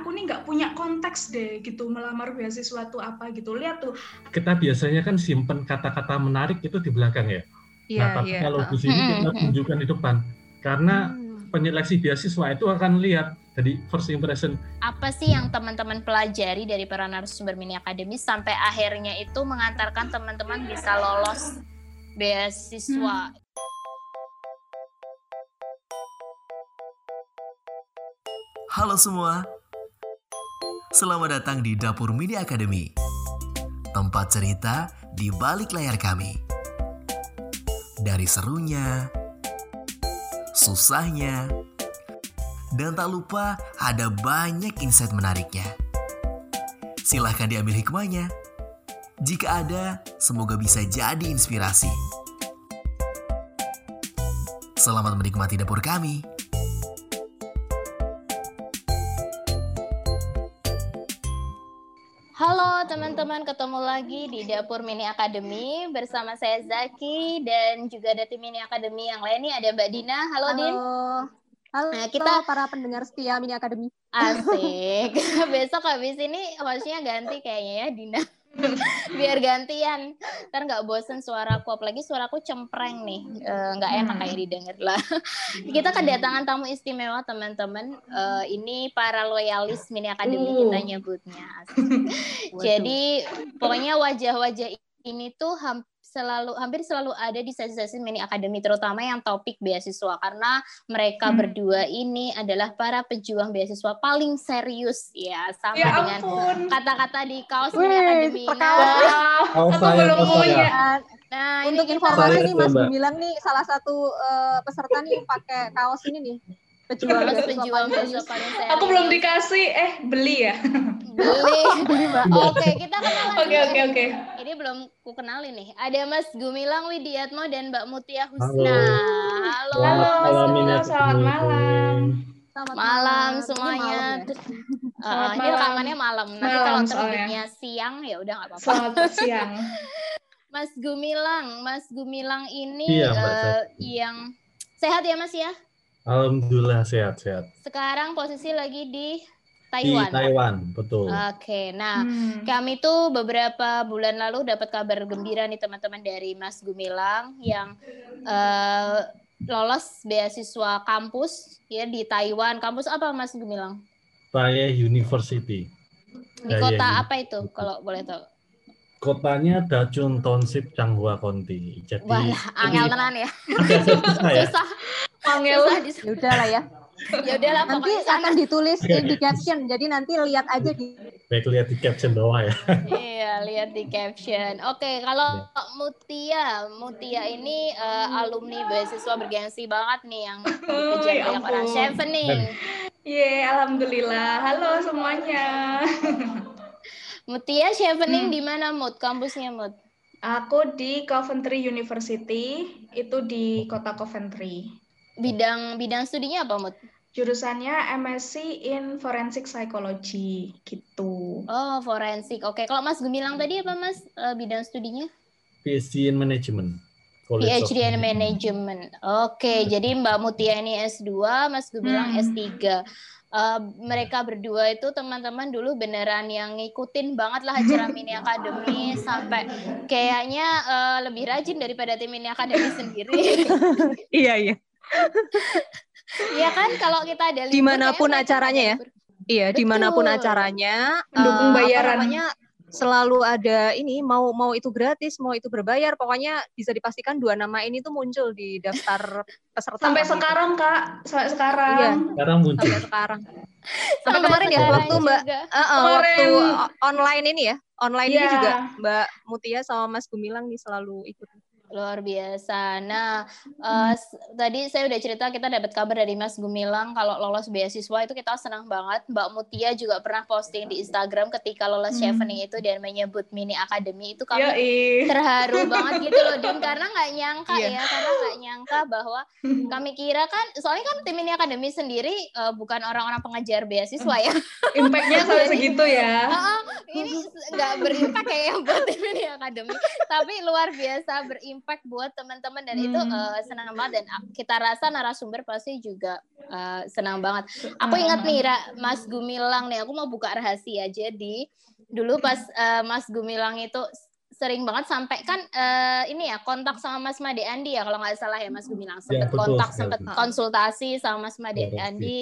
aku nih nggak punya konteks deh gitu melamar beasiswa tuh apa gitu. Lihat tuh. Kita biasanya kan simpen kata-kata menarik itu di belakang ya. Iya, nah, tapi iya. kalau di sini kita Hmm. tunjukkan di depan. Karena Hmm. penyeleksi beasiswa itu akan lihat dari first impression Apa sih yang teman-teman pelajari dari para narasumber mini akademi sampai akhirnya itu mengantarkan teman-teman bisa lolos beasiswa? Halo semua. Selamat datang di Dapur Mini Academy. Tempat cerita di balik layar kami. Dari serunya, susahnya, dan tak lupa ada banyak insight menariknya. Silahkan diambil hikmahnya. Jika ada, semoga bisa jadi inspirasi. Selamat menikmati dapur kami. Teman-teman, ketemu lagi di Dapur Mini Academy bersama saya Zaki dan juga ada tim Mini Academy yang lain nih ada Mbak Dina. Halo, Din. Halo Nah, kita- para pendengar setia Mini Academy. Asik. Besok habis ini hostnya ganti kayaknya ya Dina. Biar gantian. Ntar nggak bosen suaraku. Apalagi suaraku cempreng nih. Eh, Nggak enak kayak didengar lah. Kita kedatangan tamu istimewa teman-teman. Eh, ini para loyalis Mini Academy Uh. kita nyebutnya. Jadi pokoknya wajah-wajah ini tuh ham- selalu hampir selalu ada di sesi-sesi mini akademi terutama yang topik beasiswa karena mereka Hmm. berdua ini adalah para pejuang beasiswa paling serius ya sama Ya dengan kata-kata di kaos Wih, mini akademi. Nah, Oh, aku belum punya. Dan nah untuk informasi nih Mas Mbak. Gumilang nih salah satu eh, peserta nih pakai kaos ini nih. Pejuang pejuang. Aku belum dikasih, eh beli ya. beli. Beli, Mbak. Oke, kita kenalan Oke oke oke. Ini belum ku kenalin nih. Ada Mas Gumilang Widiatmo dan Mbak Mutia Husna. Halo. Halo, Halo, Mas malam, Gumilang. Selamat malam. Selamat malam Ini semuanya. malam ya. Uh, Selamat ini malam. rekamannya malam. Nanti Malam kalau terbitnya siang ya udah nggak apa-apa. Selamat siang. Mas Gumilang, Mas Gumilang ini Iya, uh, yang sehat ya Mas ya. Alhamdulillah sehat-sehat. Sekarang posisi lagi di Di Taiwan. Taiwan, betul. Oke, nah Hmm. kami tuh beberapa bulan lalu dapat kabar gembira nih teman-teman dari Mas Gumilang yang uh, lolos beasiswa kampus ya di Taiwan. Kampus apa Mas Gumilang? Saya University. Di Daya kota Uni- apa itu kalau boleh tahu? Kotanya Dachun Township, Changhua County. Jadi Walah, angel tenan ya. susah ya. Susah. Angel. Susah di Ya udah lah ya. Ya udahlah Nanti pokoknya sana. akan ditulis di, di caption. Jadi nanti lihat aja di Baik lihat di caption bawah ya. Iya, lihat di caption. Oke, kalau Iya. Mutia, Mutia ini eh, alumni beasiswa bergengsi banget nih yang Oh, dikejar ya banyak orang. ampun. Chevening. Ye, alhamdulillah. Halo semuanya. Mutia Chevening Hmm. di mana Mut? Kampusnya Mut? Aku di Coventry University, itu di kota Coventry. Bidang bidang studinya apa Mut? Jurusannya MSc in Forensic Psychology gitu. Oh, forensik. Oke, kalau Mas Gumilang tadi apa Mas eh, bidang studinya? PhD in Management. College PhD in Management. Oke, jadi Mbak Mutia ini S2, Mas Gumilang Hmm. S3. Eh, mereka berdua itu teman-teman dulu beneran yang ngikutin banget lah acara Mini Academy sampai kayaknya eh, lebih rajin daripada tim Mini Academy sendiri. Iya, iya. Iya kan kalau kita ada libur, Di mana pun acaranya ya? libur. Iya, di mana pun Betul. acaranya. Mendukung eh, apa bayaran. namanya, selalu ada ini mau mau itu gratis mau itu berbayar pokoknya bisa dipastikan dua nama ini tuh muncul di daftar peserta Sampai gitu. sekarang, Kak. Sampai sekarang. Iya. Sekarang muncul. sampai sekarang sampai Sampai kemarin ya waktu mbak juga. Eh, eh, waktu Kemarin. o- online ini ya online ini Iya. juga mbak Mutia sama Mas Gumilang nih selalu ikut Luar biasa. Nah, s- tadi saya udah cerita kita dapat kabar dari Mas Gumilang kalau lolos beasiswa itu kita senang banget. Mbak Mutia juga pernah posting di Instagram ketika lolos Hmm. chevening itu dan menyebut mini academy itu kami Yoi. terharu banget gitu loh Din karena nggak nyangka Iya. ya karena nggak nyangka bahwa kami kira kan soalnya kan tim mini academy sendiri eh, bukan orang-orang pengajar beasiswa ya Impact-nya sampai segitu ya. Heeh, ini nggak berimpact kayak yang buat ini akademi tapi luar biasa berimpact buat teman-teman dan itu Hmm. eh, senang banget dan kita rasa narasumber pasti juga eh, senang banget. Aku ingat nih Ra, Mas Gumilang nih aku mau buka rahasia. Jadi dulu pas eh, Mas Gumilang itu sering banget sampai kan eh, ini ya kontak sama Mas Made Andi ya kalau nggak salah ya Mas Gumilang. Sempet betul kontak sempet konsultasi sama Mas Made Betul, Andi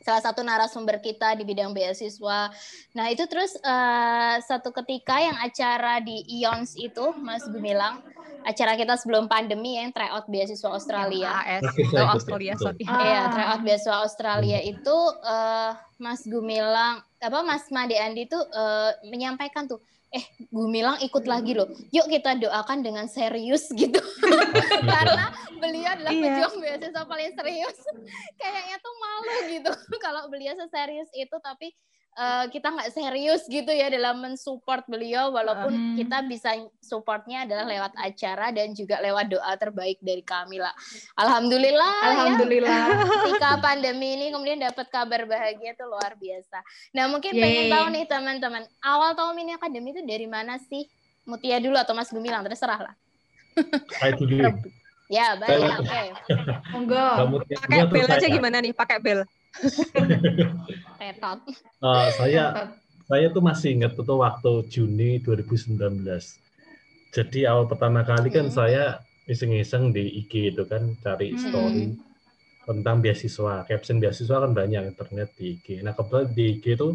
salah satu narasumber kita di bidang beasiswa. Nah itu terus eh, satu ketika yang acara di IONS itu Mas Gumilang acara kita sebelum pandemi ya, yang tryout beasiswa Australia. AS oh, Australia sorry Ah. Iya, tryout beasiswa Australia itu eh, Mas Gumilang apa Mas Made Andi itu eh, menyampaikan tuh eh Gumilang ikut lagi loh. Yuk kita doakan dengan serius gitu. Karena beliau adalah Iya. pejuang beasiswa paling serius. Kayaknya tuh malu gitu kalau beliau seserius itu tapi eh, kita nggak serius gitu ya dalam mensupport beliau walaupun Hmm. kita bisa supportnya adalah lewat acara dan juga lewat doa terbaik dari kami lah. Alhamdulillah ya Alhamdulillah. ketika pandemi ini kemudian dapat kabar bahagia itu luar biasa. Nah mungkin pengen Yeay. tahu nih teman-teman awal tahun ini akademi itu dari mana sih? Mutia dulu atau Mas Gumilang terserah lah. Saya dulu. Ya baik oke. Monggo. Pakai bel aja gimana nih pakai bel Tetot. Eh, saya saya tuh masih ingat itu waktu Juni 2019. Jadi awal pertama kali kan Hmm. saya iseng-iseng di IG itu kan cari Hmm. story tentang beasiswa. Caption beasiswa kan banyak internet di IG. Nah kebetulan di IG itu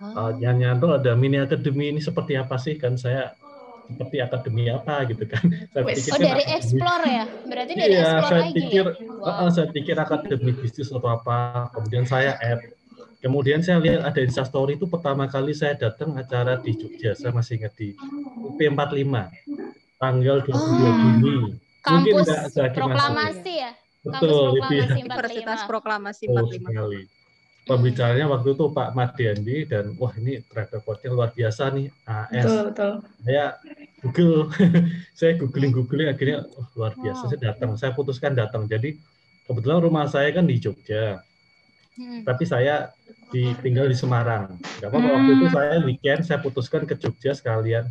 uh, yang nyantol ada mini akademi ini seperti apa sih kan saya seperti akademi apa gitu kan. Saya Wes. pikir Oh dari akademi- explore ya? Berarti dari Iya, explore saya lagi pikir, ya? Wow. uh, saya pikir akademi bisnis atau apa. Kemudian saya add. Kemudian saya lihat ada Instastory itu pertama kali saya datang acara di Jogja. Saya masih ingat di UP45 tanggal 22 Oh. Juni. Mungkin Kampus proklamasi ya? Kampus Betul, ya. proklamasi Universitas 45. Proklamasi Betul 45 sekali. Pembicaranya waktu itu Pak Madiandi dan wah ini track recordnya luar biasa nih AS. Betul, betul. Saya Google, saya googling googling akhirnya oh, luar biasa. Wow. Saya datang, saya putuskan datang. Jadi kebetulan rumah saya kan di Jogja, Hmm. tapi saya di, tinggal di Semarang. Gak apa-apa waktu itu saya weekend saya putuskan ke Jogja sekalian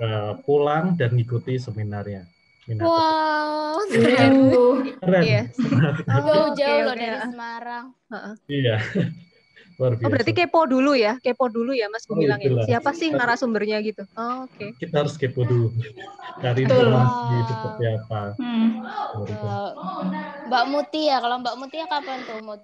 eh, pulang dan ngikuti seminarnya. Seminar Wow, Aduh. keren. Iya. jauh Oke, jauh loh dari Semarang. Iya. Luar biasa. Oh berarti kepo dulu ya, kepo dulu ya Mas Oh, ya. itulah. Siapa sih narasumbernya gitu? Oh, Oke. kita harus kepo dulu dari Betul. informasi Wow. seperti apa. Hmm. Eh, Mbak Mutia, kalau Mbak Mutia kapan tuh Mut?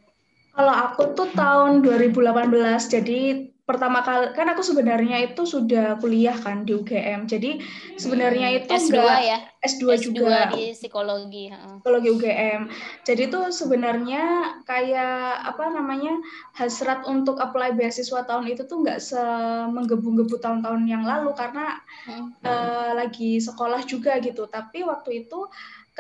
Kalau aku tuh tahun 2018, jadi pertama kali kan aku sebenarnya itu sudah kuliah kan di UGM. Jadi sebenarnya itu S2 enggak ya? S2, S2 juga di psikologi. heeh. psikologi UGM. Jadi itu sebenarnya kayak apa namanya hasrat untuk apply beasiswa tahun itu tuh nggak semenggebu-gebu tahun-tahun yang lalu karena Hmm. eh, lagi sekolah juga gitu. Tapi waktu itu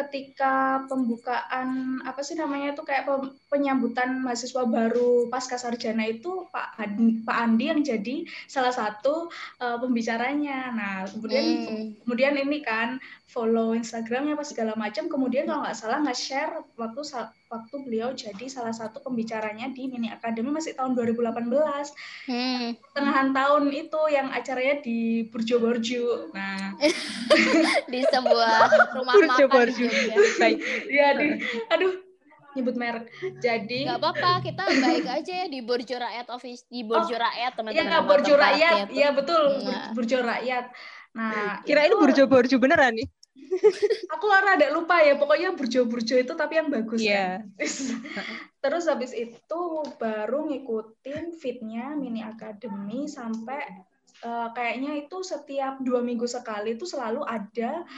ketika pembukaan apa sih namanya itu kayak penyambutan mahasiswa baru pasca sarjana itu Pak Andi, Pak Andi yang jadi salah satu eh, pembicaranya. Nah kemudian Hmm. kemudian ini kan follow Instagramnya apa segala macam. Kemudian kalau nggak salah nge-share waktu sa- waktu beliau jadi salah satu pembicaranya di Mini Academy masih tahun 2018 Hmm. tengahan tahun itu yang acaranya di Burjo Borju. Nah, Di sebuah rumah Burjo makan di Borju. Jogja. Baik. ya di, aduh nyebut merek. Jadi Gak apa-apa, kita baik aja ya di Borjo Rakyat Office, di Borjo Rakyat teman-teman. ya nama Burjo Rakyat, tuh. ya betul Nah. Burjo Rakyat. Nah, Kirain itu burjo-burjo beneran nih. aku rada lupa ya, pokoknya burjo-burjo itu tapi yang bagus Iya. kan. Terus habis itu baru ngikutin fitnya Mini Academy sampai eh, kayaknya itu setiap dua minggu sekali itu selalu ada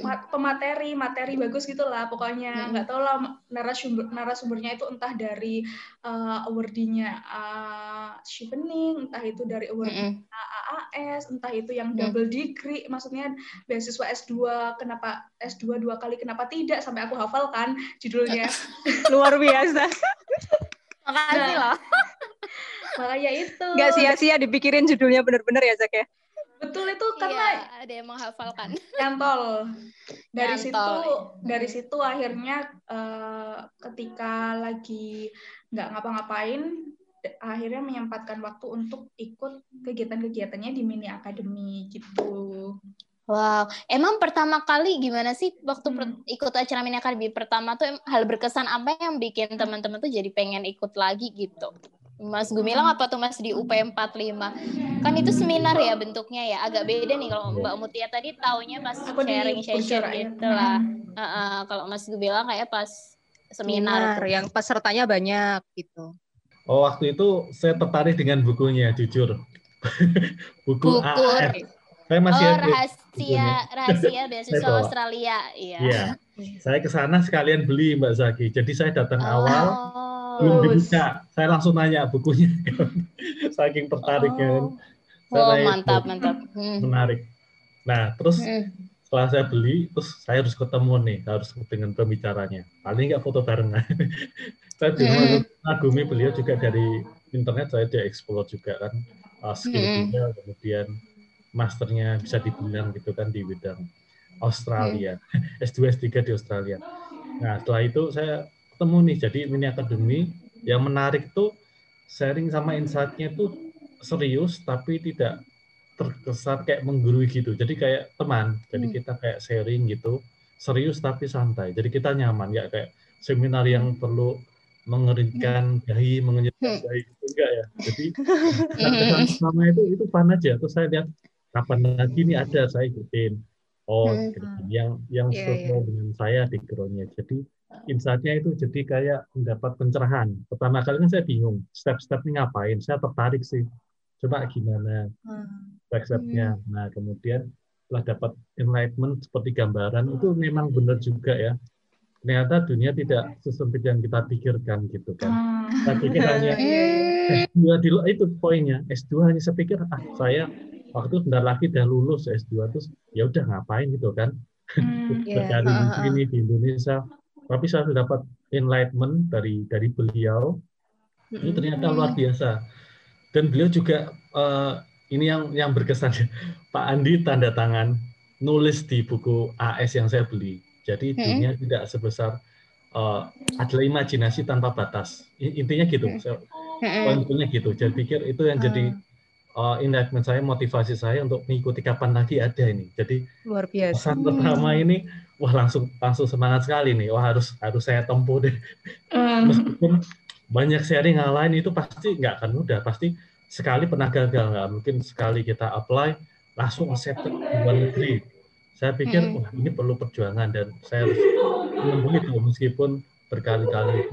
ma- pemateri materi bagus gitulah pokoknya nggak tahu lah narasumber narasumbernya itu entah dari eh, awardee-nya eh, Chevening, entah itu dari award. AAS, entah itu yang Hmm. double degree, maksudnya beasiswa S2 kenapa S2 dua kali kenapa tidak sampai aku hafal kan judulnya. Luar biasa. Makasih loh. Makanya itu. Nggak sia-sia dipikirin judulnya bener-bener ya Zak ya. Betul itu karena Iya, ada yang menghafalkan. nyantol. Dari Nyantol, situ iya. dari situ akhirnya eh, ketika lagi nggak ngapa-ngapain akhirnya menyempatkan waktu untuk ikut kegiatan-kegiatannya di mini academy gitu. Wow, emang pertama kali gimana sih waktu Hmm. ikut acara mini academy pertama tuh hal berkesan apa yang bikin teman-teman tuh jadi pengen ikut lagi gitu? Mas Gumilang apa tuh Mas di UP 45? Kan itu seminar ya bentuknya ya, agak beda nih kalau Mbak Mutia tadi taunya pas Aku sharing session Purjora ya. gitu lah. Heeh, kalau Mas Gumilang kayak pas seminar. Seminar yang pesertanya banyak gitu. Oh, waktu itu saya tertarik dengan bukunya, jujur. Buku, Buku AAF. Saya masih oh rahasia rahasia beasiswa. Australia, iya. Iya. Saya ke sana sekalian beli Mbak Zaki. Jadi saya datang awal, belum Oh, dibuka. Saya langsung nanya bukunya. Saking tertariknya. kan. Saya oh mantap mantap. Hmm. Menarik. Nah, terus Hmm. Setelah saya beli, terus saya harus ketemu nih, harus dengan pembicaranya. Paling nggak foto bareng. saya juga mengagumi beliau juga dari internet, saya dia explore juga kan uh, skill beliau, kemudian masternya bisa dibilang gitu kan di bidang Australia, S2 S3 di Australia. Nah setelah itu saya ketemu nih, jadi mini academy yang menarik tuh sharing sama insight-nya tuh serius tapi tidak terkesan kayak menggurui gitu. Jadi kayak teman, jadi Hmm. kita kayak sharing gitu, serius tapi santai. Jadi kita nyaman, ya kayak seminar yang perlu mengerikan dahi, mengenyitkan Hmm. dahi gitu enggak ya. Jadi Hmm. pertama itu itu fun aja. Terus saya lihat kapan lagi ini ada saya ikutin. Oh, Hmm. gitu. yang yang Iya, sesuai dengan saya background-nya. Jadi insight-nya itu jadi kayak mendapat pencerahan. Pertama kali kan saya bingung, step-step ini ngapain? Saya tertarik sih. Coba gimana step-stepnya. Nah, kemudian setelah dapat enlightenment seperti gambaran itu memang benar juga ya. Ternyata dunia tidak sesempit yang kita pikirkan gitu kan. Hmm. Saya pikir hanya Hmm. S2 di itu poinnya. S2 hanya saya pikir ah saya waktu bentar lagi udah lulus S2 terus ya udah ngapain gitu kan. Hmm. Iya, Bercari di heeh, sini di Indonesia. Tapi saya sudah dapat enlightenment dari dari beliau ini ternyata luar biasa. Dan beliau juga eh, ini yang yang berkesan Pak Andi tanda tangan nulis di buku AS yang saya beli. Jadi dunia tidak sebesar eh, adalah imajinasi tanpa batas. Intinya gitu. Saya- Hmm. Poinnya gitu. Jadi pikir itu yang jadi uh, enlightenment saya, motivasi saya untuk mengikuti kapan lagi ada ini. Jadi Luar biasa. pesan pertama ini, wah langsung langsung semangat sekali nih. Wah harus harus saya tempuh deh. Hmm. Meskipun banyak sharing hal lain itu pasti nggak akan mudah. Pasti sekali pernah gagal nggak mungkin sekali kita apply langsung accepted di luar negeri. Saya pikir Mm-mm. wah ini perlu perjuangan dan saya harus menempuh itu meskipun berkali-kali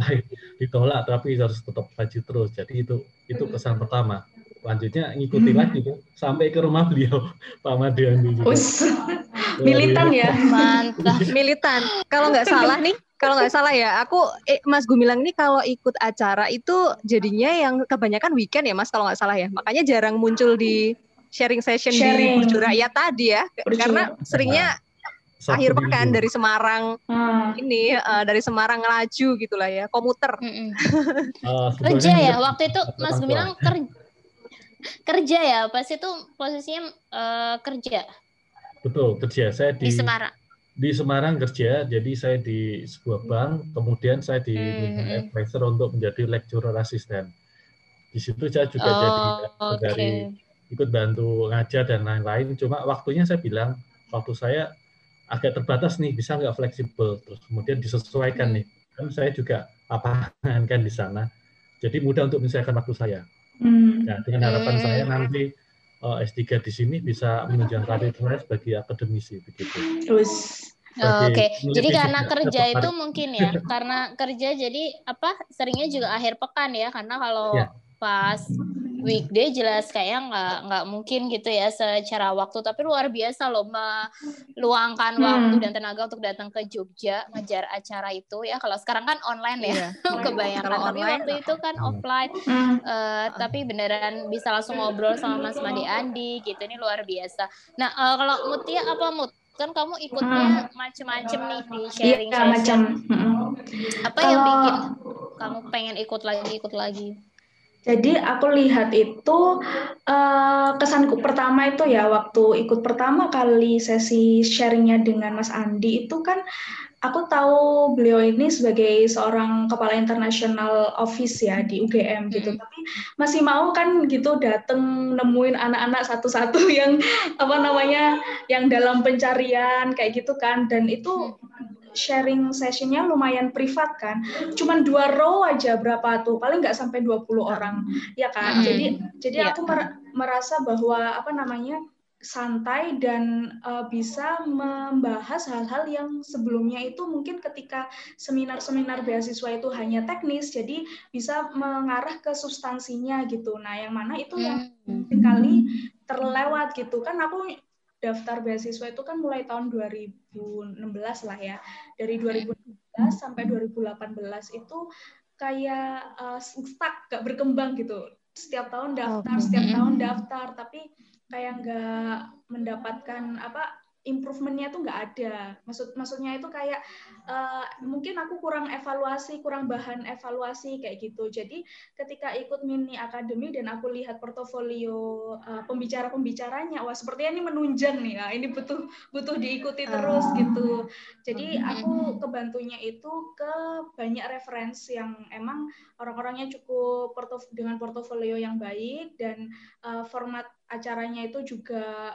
ditolak tapi harus tetap maju terus. Jadi itu itu kesan pertama. Lanjutnya ngikuti Hmm. lagi tuh sampai ke rumah beliau Pak Madiandi juga. Us, militan ya. Mantap. Militan. Kalau nggak salah nih, kalau nggak salah ya, aku eh, Mas Gumilang ini kalau ikut acara itu jadinya yang kebanyakan weekend ya Mas kalau nggak salah ya. Makanya jarang muncul di sharing session Sharing. di Burjura ya tadi ya. Burjura. Karena seringnya Sabtu akhir Minggu. pekan dari Semarang Hmm. ini eh, dari Semarang ngelaju gitulah ya, komuter. Mm-mm. Eh, sebetulnya Kerja ya waktu itu Mas tua. Gemilang ker- kerja ya pas itu posisinya eh, kerja Betul, kerja. Saya di di Semarang. Di Semarang kerja, jadi saya di sebuah bank, kemudian saya di Hmm. advisor untuk menjadi lecturer asisten. Di situ saya juga jadi Oh, oke. dari ikut bantu ngajar dan lain-lain. Cuma waktunya saya bilang, waktu saya agak terbatas nih, bisa nggak fleksibel. Terus kemudian disesuaikan Hmm. nih. Kan saya juga lapangan kan di sana. Jadi mudah untuk menyesuaikan waktu saya. Hmm. Nah, dengan harapan Hmm. saya nanti S3 di sini bisa menunjang karir saya sebagai akademisi begitu. Terus Oh, Oke, peneliti jadi karena kerja itu mungkin ya, karena kerja jadi apa seringnya juga akhir pekan ya, karena kalau Ya. pas weekday jelas kayaknya nggak nggak mungkin gitu ya secara waktu, tapi luar biasa loh meluangkan Hmm. waktu dan tenaga untuk datang ke Jogja ngejar acara itu ya. Kalau sekarang kan online ya, Iya. kebanyakan. Kalau Tapi online, waktu itu kan Hmm. offline, hmm. Eh, tapi beneran bisa langsung ngobrol sama Mas Madi Andi gitu ini luar biasa. Nah eh, kalau Mutia apa Mut? Kan kamu ikutnya macem-macem nih di sharing iya macam. session. hmm. Apa yang Kalau- bikin kamu pengen ikut lagi ikut lagi? Jadi aku lihat itu uh, kesanku pertama itu ya waktu ikut pertama kali sesi sharingnya dengan Mas Andi itu kan aku tahu beliau ini sebagai seorang kepala international office ya di UGM gitu, hmm. tapi masih mau kan gitu dateng nemuin anak-anak satu-satu yang apa namanya yang dalam pencarian kayak gitu kan, dan itu sharing sessionnya lumayan privat kan, cuman dua row aja berapa tuh, paling nggak sampai 20 orang, ya kan, hmm. jadi jadi yeah. aku merasa bahwa apa namanya santai dan uh, bisa membahas hal-hal yang sebelumnya itu mungkin ketika seminar-seminar beasiswa itu hanya teknis jadi bisa mengarah ke substansinya gitu nah yang mana itu yang hmm. sekali terlewat gitu kan aku daftar beasiswa itu kan mulai tahun 2016 lah ya. Dari 2016 sampai 2018 itu kayak uh, stuck gak berkembang gitu. Setiap tahun daftar setiap tahun daftar tapi kayak nggak mendapatkan apa improvementnya tuh nggak ada. Maksud maksudnya itu kayak uh, mungkin aku kurang evaluasi, kurang bahan evaluasi kayak gitu. Jadi ketika ikut mini akademi dan aku lihat portofolio uh, pembicara-pembicaranya, wah sepertinya ini menunjang nih ya. Ini butuh butuh diikuti terus uh. gitu. Jadi aku kebantunya itu ke banyak referensi yang emang orang-orangnya cukup portof dengan portofolio yang baik dan uh, format acaranya itu juga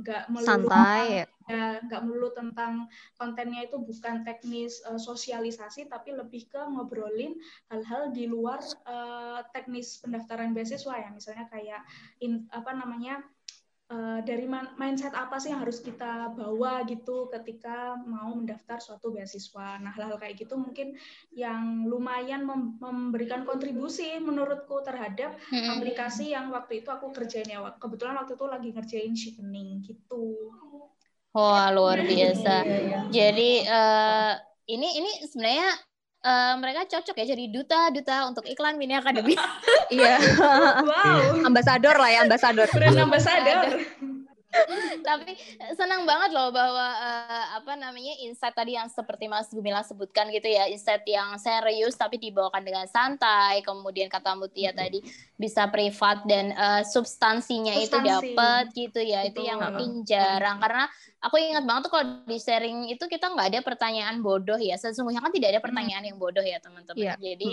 nggak uh, melulu santai. ya nggak melulu tentang kontennya itu bukan teknis uh, sosialisasi tapi lebih ke ngobrolin hal-hal di luar uh, teknis pendaftaran beasiswa ya. Misalnya kayak in, apa namanya Eh, dari mindset apa sih yang harus kita bawa gitu ketika mau mendaftar suatu beasiswa. Nah, hal-hal kayak gitu mungkin yang lumayan mem memberikan kontribusi menurutku terhadap hmm. aplikasi yang waktu itu aku kerjain ya. Kebetulan waktu itu lagi ngerjain shippening gitu. Wah, luar biasa. Iya, iya. Jadi uh, ini ini sebenarnya uh, mereka cocok ya jadi duta-duta untuk iklan mini akademi. iya. wow. Ambasador lah ya, ambasador. Brand ambasador. Tapi senang banget loh bahwa uh, apa namanya insight tadi yang seperti Mas Gumila sebutkan gitu ya, insight yang serius tapi dibawakan dengan santai. Kemudian kata Mutia tadi bisa privat dan uh, substansinya Substansi. itu dapat gitu ya. Betul. Itu yang mungkin jarang karena aku ingat banget tuh kalau di sharing itu kita nggak ada pertanyaan bodoh ya. Sesungguhnya kan tidak ada pertanyaan yang bodoh ya teman-teman. Yeah. Jadi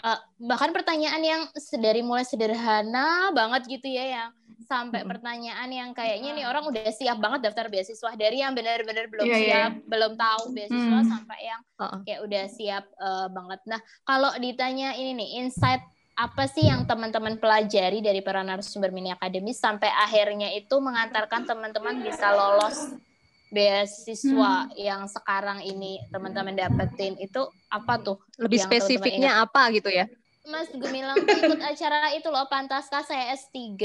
uh, bahkan pertanyaan yang dari mulai sederhana banget gitu ya yang sampai pertanyaan yang kayaknya nih orang udah siap banget daftar beasiswa dari yang benar-benar belum yeah, iya. siap, yeah. belum tahu beasiswa hmm. sampai yang kayak udah siap uh, banget. Nah, kalau ditanya ini nih insight apa sih yang teman-teman pelajari dari para narasumber mini akademis sampai akhirnya itu mengantarkan teman-teman bisa lolos beasiswa hmm. yang sekarang ini teman-teman dapetin itu apa tuh? Lebih spesifiknya teman -teman apa gitu ya? Mas Gemilang ikut acara itu loh Pantaska saya S3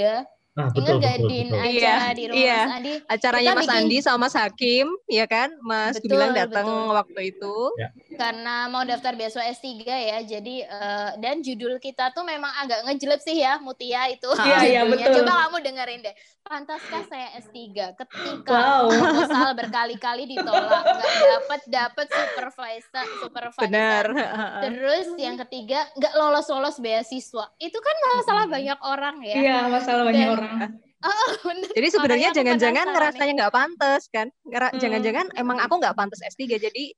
Nah, betul, Ingat betul, Din betul. acara iya, di rumah iya. Mas Andi? Acaranya Mas bikin... Andi sama Mas Hakim, ya kan? Mas betul, bilang datang waktu itu. Ya. Karena mau daftar beasiswa S3 ya, jadi uh, dan judul kita tuh memang agak ngejelep sih ya, Mutia itu. Iya, iya betul. Coba kamu dengerin deh. Pantaskah saya S3 ketika wow. proposal berkali-kali ditolak, nggak dapat dapat supervisor, supervisor. Benar. Terus yang ketiga nggak lolos-lolos beasiswa. Itu kan masalah banyak orang ya. Iya, masalah banyak orang Oh, Jadi sebenarnya jangan-jangan ngerasanya nggak pantas kan? Jangan-jangan hmm. emang aku nggak pantas S3. Jadi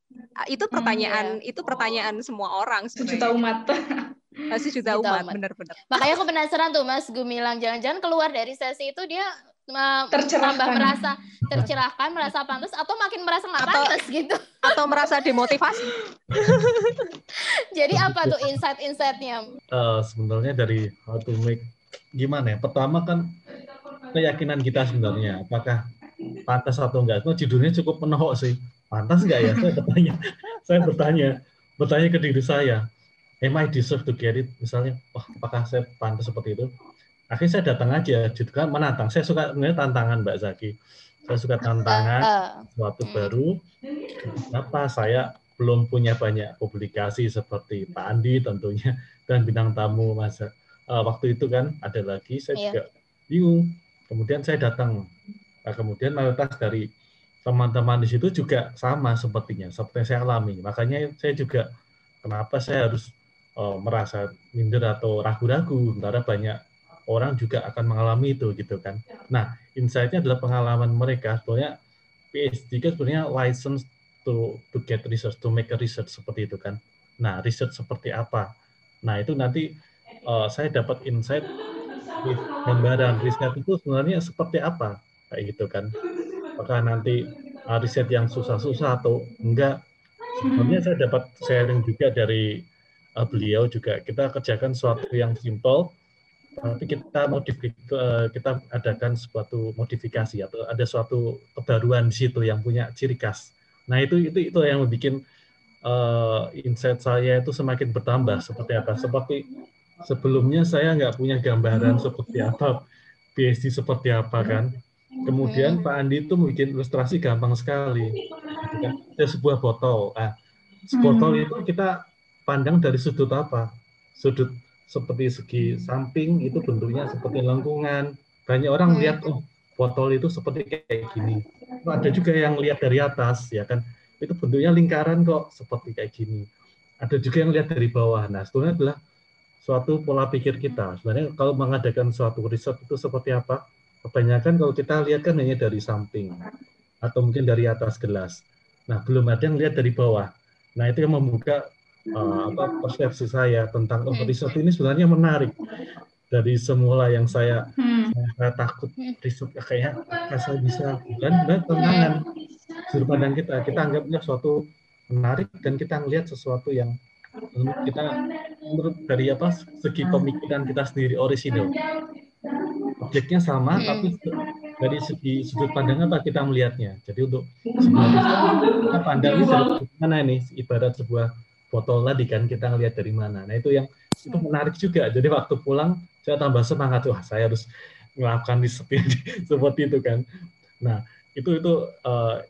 itu hmm, pertanyaan, hmm, iya. itu pertanyaan semua orang. Sejuta umat. Masih juta umat, benar-benar. Makanya aku penasaran tuh Mas Gumilang, jangan-jangan keluar dari sesi itu dia tambah merasa tercerahkan, merasa pantas, atau makin merasa nggak pantas gitu. Atau merasa demotivasi. Jadi apa tuh insight-insightnya? Uh, sebenarnya dari how to make gimana ya? Pertama kan keyakinan kita sebenarnya apakah pantas atau enggak. Itu judulnya cukup menohok sih. Pantas enggak ya? Saya bertanya. Saya bertanya. Bertanya ke diri saya. Am I deserve to get it? Misalnya oh, apakah saya pantas seperti itu? Akhirnya saya datang aja. Gitu kan menantang. Saya suka sebenarnya tantangan Mbak Zaki. Saya suka tantangan sesuatu baru. Apa saya belum punya banyak publikasi seperti Pak Andi tentunya dan bintang tamu Mas uh, waktu itu kan ada lagi. Saya yeah. juga bingung Kemudian saya datang. Nah, kemudian mayoritas dari teman-teman di situ juga sama sepertinya, seperti yang saya alami. Makanya saya juga kenapa saya harus uh, merasa minder atau ragu-ragu, sementara banyak orang juga akan mengalami itu gitu kan. Nah, insight-nya adalah pengalaman mereka. Sebenarnya PhD kan sebenarnya license to to get research, to make a research seperti itu kan. Nah, research seperti apa? Nah, itu nanti uh, saya dapat insight gambaran riset itu sebenarnya seperti apa kayak gitu kan. Apakah nanti uh, riset yang susah-susah atau enggak? Sebenarnya saya dapat sharing juga dari uh, beliau juga. Kita kerjakan sesuatu yang simple tapi kita modifikasi eh, kita adakan suatu modifikasi atau ada suatu kebaruan di situ yang punya ciri khas. Nah itu itu itu yang membuat uh, insight saya itu semakin bertambah seperti apa. Seperti sebelumnya saya nggak punya gambaran seperti apa PhD seperti apa kan. Kemudian Pak Andi itu bikin ilustrasi gampang sekali. Ada sebuah botol. Nah, botol itu kita pandang dari sudut apa? Sudut seperti segi samping itu bentuknya seperti lengkungan. Banyak orang hmm. lihat oh botol itu seperti kayak gini. Ada juga yang lihat dari atas ya kan. Itu bentuknya lingkaran kok seperti kayak gini. Ada juga yang lihat dari bawah. Nah, sebetulnya adalah suatu pola pikir kita. Sebenarnya kalau mengadakan suatu riset itu seperti apa? Kebanyakan kalau kita lihat kan hanya dari samping atau mungkin dari atas gelas. Nah, belum ada yang lihat dari bawah. Nah, itu yang membuka uh, apa persepsi saya tentang oh, riset ini sebenarnya menarik dari semula yang saya, hmm. saya takut riset ya, kayak saya bisa dan dan tantangan sudut pandang kita kita anggapnya suatu menarik dan kita melihat sesuatu yang kita menurut dari apa segi pemikiran kita sendiri orisinal objeknya sama hmm. tapi dari segi sudut pandang apa kita melihatnya jadi untuk sebuah kita pandang ini dari mana ini ibarat sebuah botol tadi kan kita ngelihat dari mana. Nah itu yang itu menarik juga. Jadi waktu pulang saya tambah semangat wah saya harus melakukan riset seperti itu kan. Nah itu itu uh,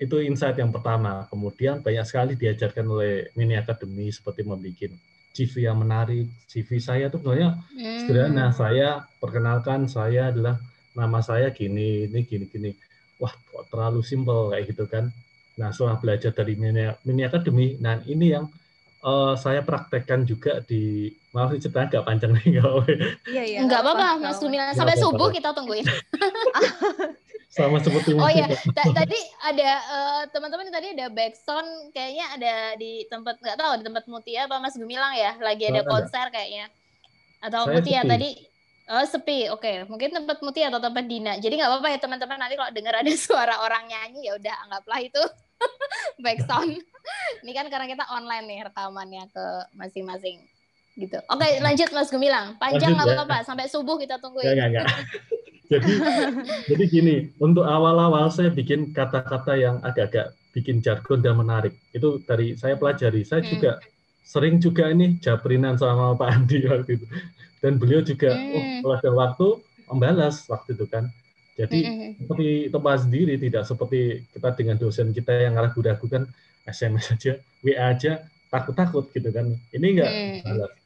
itu insight yang pertama. Kemudian banyak sekali diajarkan oleh mini academy seperti membuat CV yang menarik. CV saya itu sebenarnya hmm. sederhana. Saya perkenalkan saya adalah nama saya gini, ini gini gini. Wah, kok terlalu simpel kayak gitu kan. Nah, setelah belajar dari mini, mini academy, nah ini yang uh, saya praktekkan juga di maaf cerita agak panjang nih kalau iya iya. Nggak apa-apa mas Gumilang sampai apa -apa. subuh kita tungguin. Sama seperti oh iya tadi ada uh, teman-teman tadi ada backsound kayaknya ada di tempat nggak tahu di tempat Mutia apa Mas Gumilang ya? Lagi ada konser kayaknya. Atau saya Mutia sepi. tadi Oh sepi, oke. Okay. Mungkin tempat Mutia atau tempat Dina. Jadi nggak apa-apa ya teman-teman. Nanti kalau dengar ada suara orang nyanyi ya udah anggaplah itu backsound. Ini kan karena kita online nih rekamannya ke masing-masing gitu. Oke, okay, lanjut Mas Gumilang. Panjang nggak ya. apa-apa, sampai subuh kita tunggu ya. Enggak, jadi jadi gini, untuk awal-awal saya bikin kata-kata yang agak-agak bikin jargon dan menarik. Itu dari saya pelajari. Saya hmm. juga sering juga ini jabrinan sama Pak Andi waktu itu. Dan beliau juga, hmm. oh kalau ada waktu membalas waktu itu kan. Jadi mm-hmm. seperti tempat sendiri tidak seperti kita dengan dosen kita yang ragu-ragu kan SMS aja, WA aja takut-takut gitu kan. Ini enggak mm-hmm.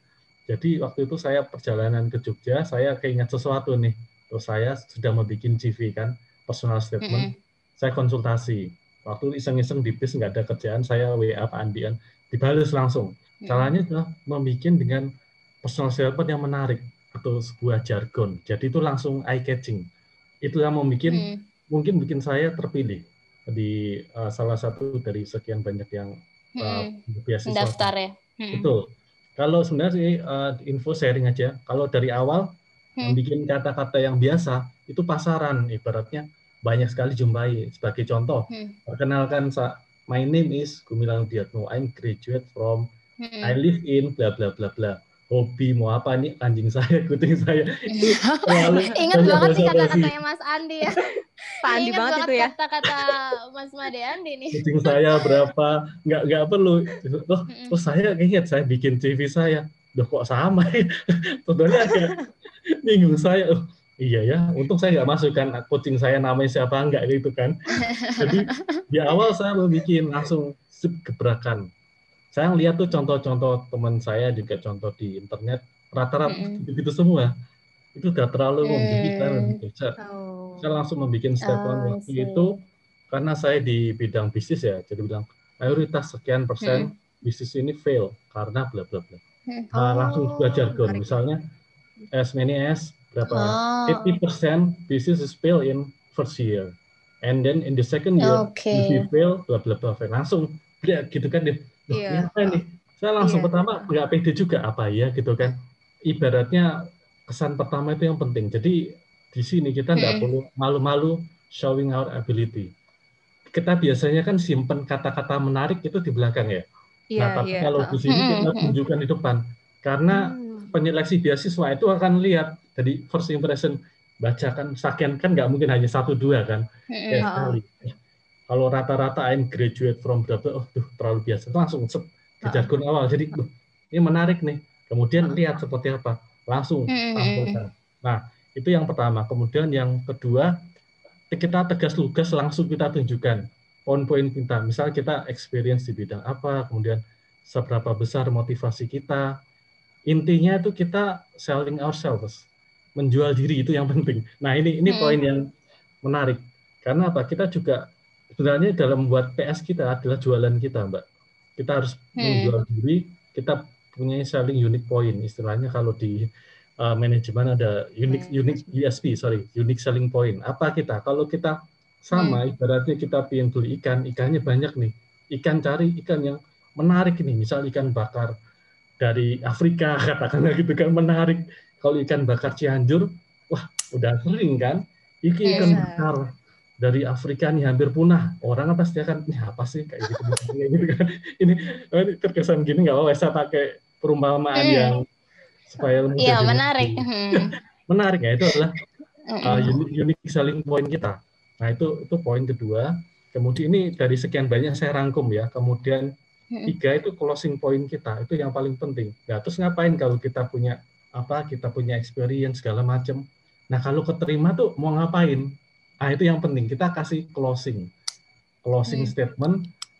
Jadi waktu itu saya perjalanan ke Jogja, saya keingat sesuatu nih. Terus saya sudah membuat CV kan, personal statement. Mm-hmm. Saya konsultasi. Waktu iseng-iseng di bis nggak ada kerjaan, saya WA Pak Andi kan, dibalas langsung. Caranya adalah membuat dengan personal statement yang menarik atau sebuah jargon. Jadi itu langsung eye catching itu yang membuat hmm. mungkin bikin saya terpilih di uh, salah satu dari sekian banyak yang uh, beasiswa. Daftar ya. Hmm. Betul. Kalau sebenarnya sih uh, info sharing aja. Kalau dari awal hmm. bikin kata-kata yang biasa itu pasaran ibaratnya banyak sekali jumpai. Sebagai contoh, hmm. perkenalkan my name is Gumilang Diatmo. I'm graduate from hmm. I live in bla bla bla bla hobi mau apa nih? Anjing saya kucing saya. Itu ingat banget sih kata-katanya Mas Andi ya. Pak Andi banget, banget itu ya. kata-kata Mas Made Andi nih. Kucing saya berapa? Nggak nggak perlu. Oh, oh saya ingat saya bikin CV saya. Udah kok sama ya? Tentunya agak bingung saya. Oh, iya ya untung saya nggak masukkan kucing saya namanya siapa? Enggak gitu kan. Jadi di awal saya mau bikin langsung gebrakan saya lihat tuh contoh-contoh teman saya juga contoh di internet rata-rata mm. begitu semua itu udah terlalu mm. gitu. saya, oh. saya langsung membuat statement oh, waktu itu karena saya di bidang bisnis ya jadi bilang mayoritas sekian persen mm. bisnis ini fail karena bla bla bla Hmm. uh, langsung Oh, buat jargon. menarik. Misalnya as many as berapa? Oh. 80% business is fail in first year. And then in the second year, Oke. if you fail, bla bla bla. bla. Langsung ya gitu kan deh. Loh, Iya. ini apa ini? Saya langsung Iya. pertama nggak pede juga apa ya gitu kan. Ibaratnya kesan pertama itu yang penting. Jadi di sini kita nggak Hmm. perlu malu-malu showing our ability. Kita biasanya kan simpen kata-kata menarik itu di belakang ya. Iya, nah, tapi iya. kalau di sini Hmm, kita hmm. tunjukkan di depan. Karena Hmm. penyeleksi beasiswa itu akan lihat dari first impression bacakan sekian kan nggak mungkin hanya satu dua kan Mm-mm. ya sekali Eh, kalau rata-rata I'm graduate from bla bla, oh tuh terlalu biasa. Langsung sep, ke jargon awal. Jadi "Duh, ini menarik nih. Kemudian Ha-ha. lihat seperti apa. Langsung tampilkan nah itu yang pertama. Kemudian yang kedua kita tegas lugas langsung kita tunjukkan poin-poin kita. Misal kita experience di bidang apa kemudian seberapa besar motivasi kita. Intinya itu kita selling ourselves. Menjual diri itu yang penting. Nah ini ini Hmm. poin yang menarik. Karena apa? Kita juga sebenarnya dalam membuat PS kita adalah jualan kita mbak. Kita harus Hmm. menjual diri kita punya selling unique point. Istilahnya kalau di uh, manajemen ada unique Hmm. unique USP sorry unique selling point. Apa kita? Kalau kita sama ibaratnya kita pengen beli ikan ikannya banyak nih. Ikan cari ikan yang menarik ini misal ikan bakar dari Afrika katakanlah gitu kan menarik. Kalau ikan bakar Cianjur wah udah sering kan? Iki ikan Iya. bakar dari Afrika nih hampir punah orang kan pasti akan ini apa sih kayak gitu, kayak gitu kan ini ini terkesan gini nggak apa saya pakai perumpamaan Hmm. yang supaya Iya dimengerti. menarik. Hmm. menarik ya itu adalah uh, Mm-mm. unique, unique selling point kita. Nah itu itu poin kedua. Kemudian ini dari sekian banyak saya rangkum ya. Kemudian Mm-mm. tiga itu closing point kita itu yang paling penting. Nah terus ngapain kalau kita punya apa? Kita punya experience segala macam. Nah kalau keterima tuh mau ngapain? Nah itu yang penting kita kasih closing, closing Hmm. statement.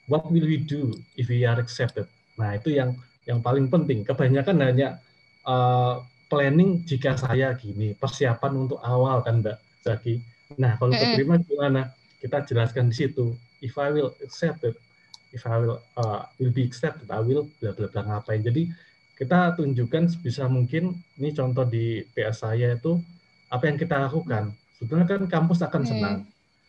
What will we do if we are accepted? Nah itu yang yang paling penting. Kebanyakan hanya uh, planning jika saya gini, persiapan untuk awal kan Mbak Zaki. Nah, kalau keterima gimana? Kita jelaskan di situ. If I will accepted, if I will uh, will be accepted, I will bla bla bla ngapain. Jadi kita tunjukkan sebisa mungkin ini contoh di PS saya itu apa yang kita lakukan. Sebetulnya kan kampus akan Hmm. senang.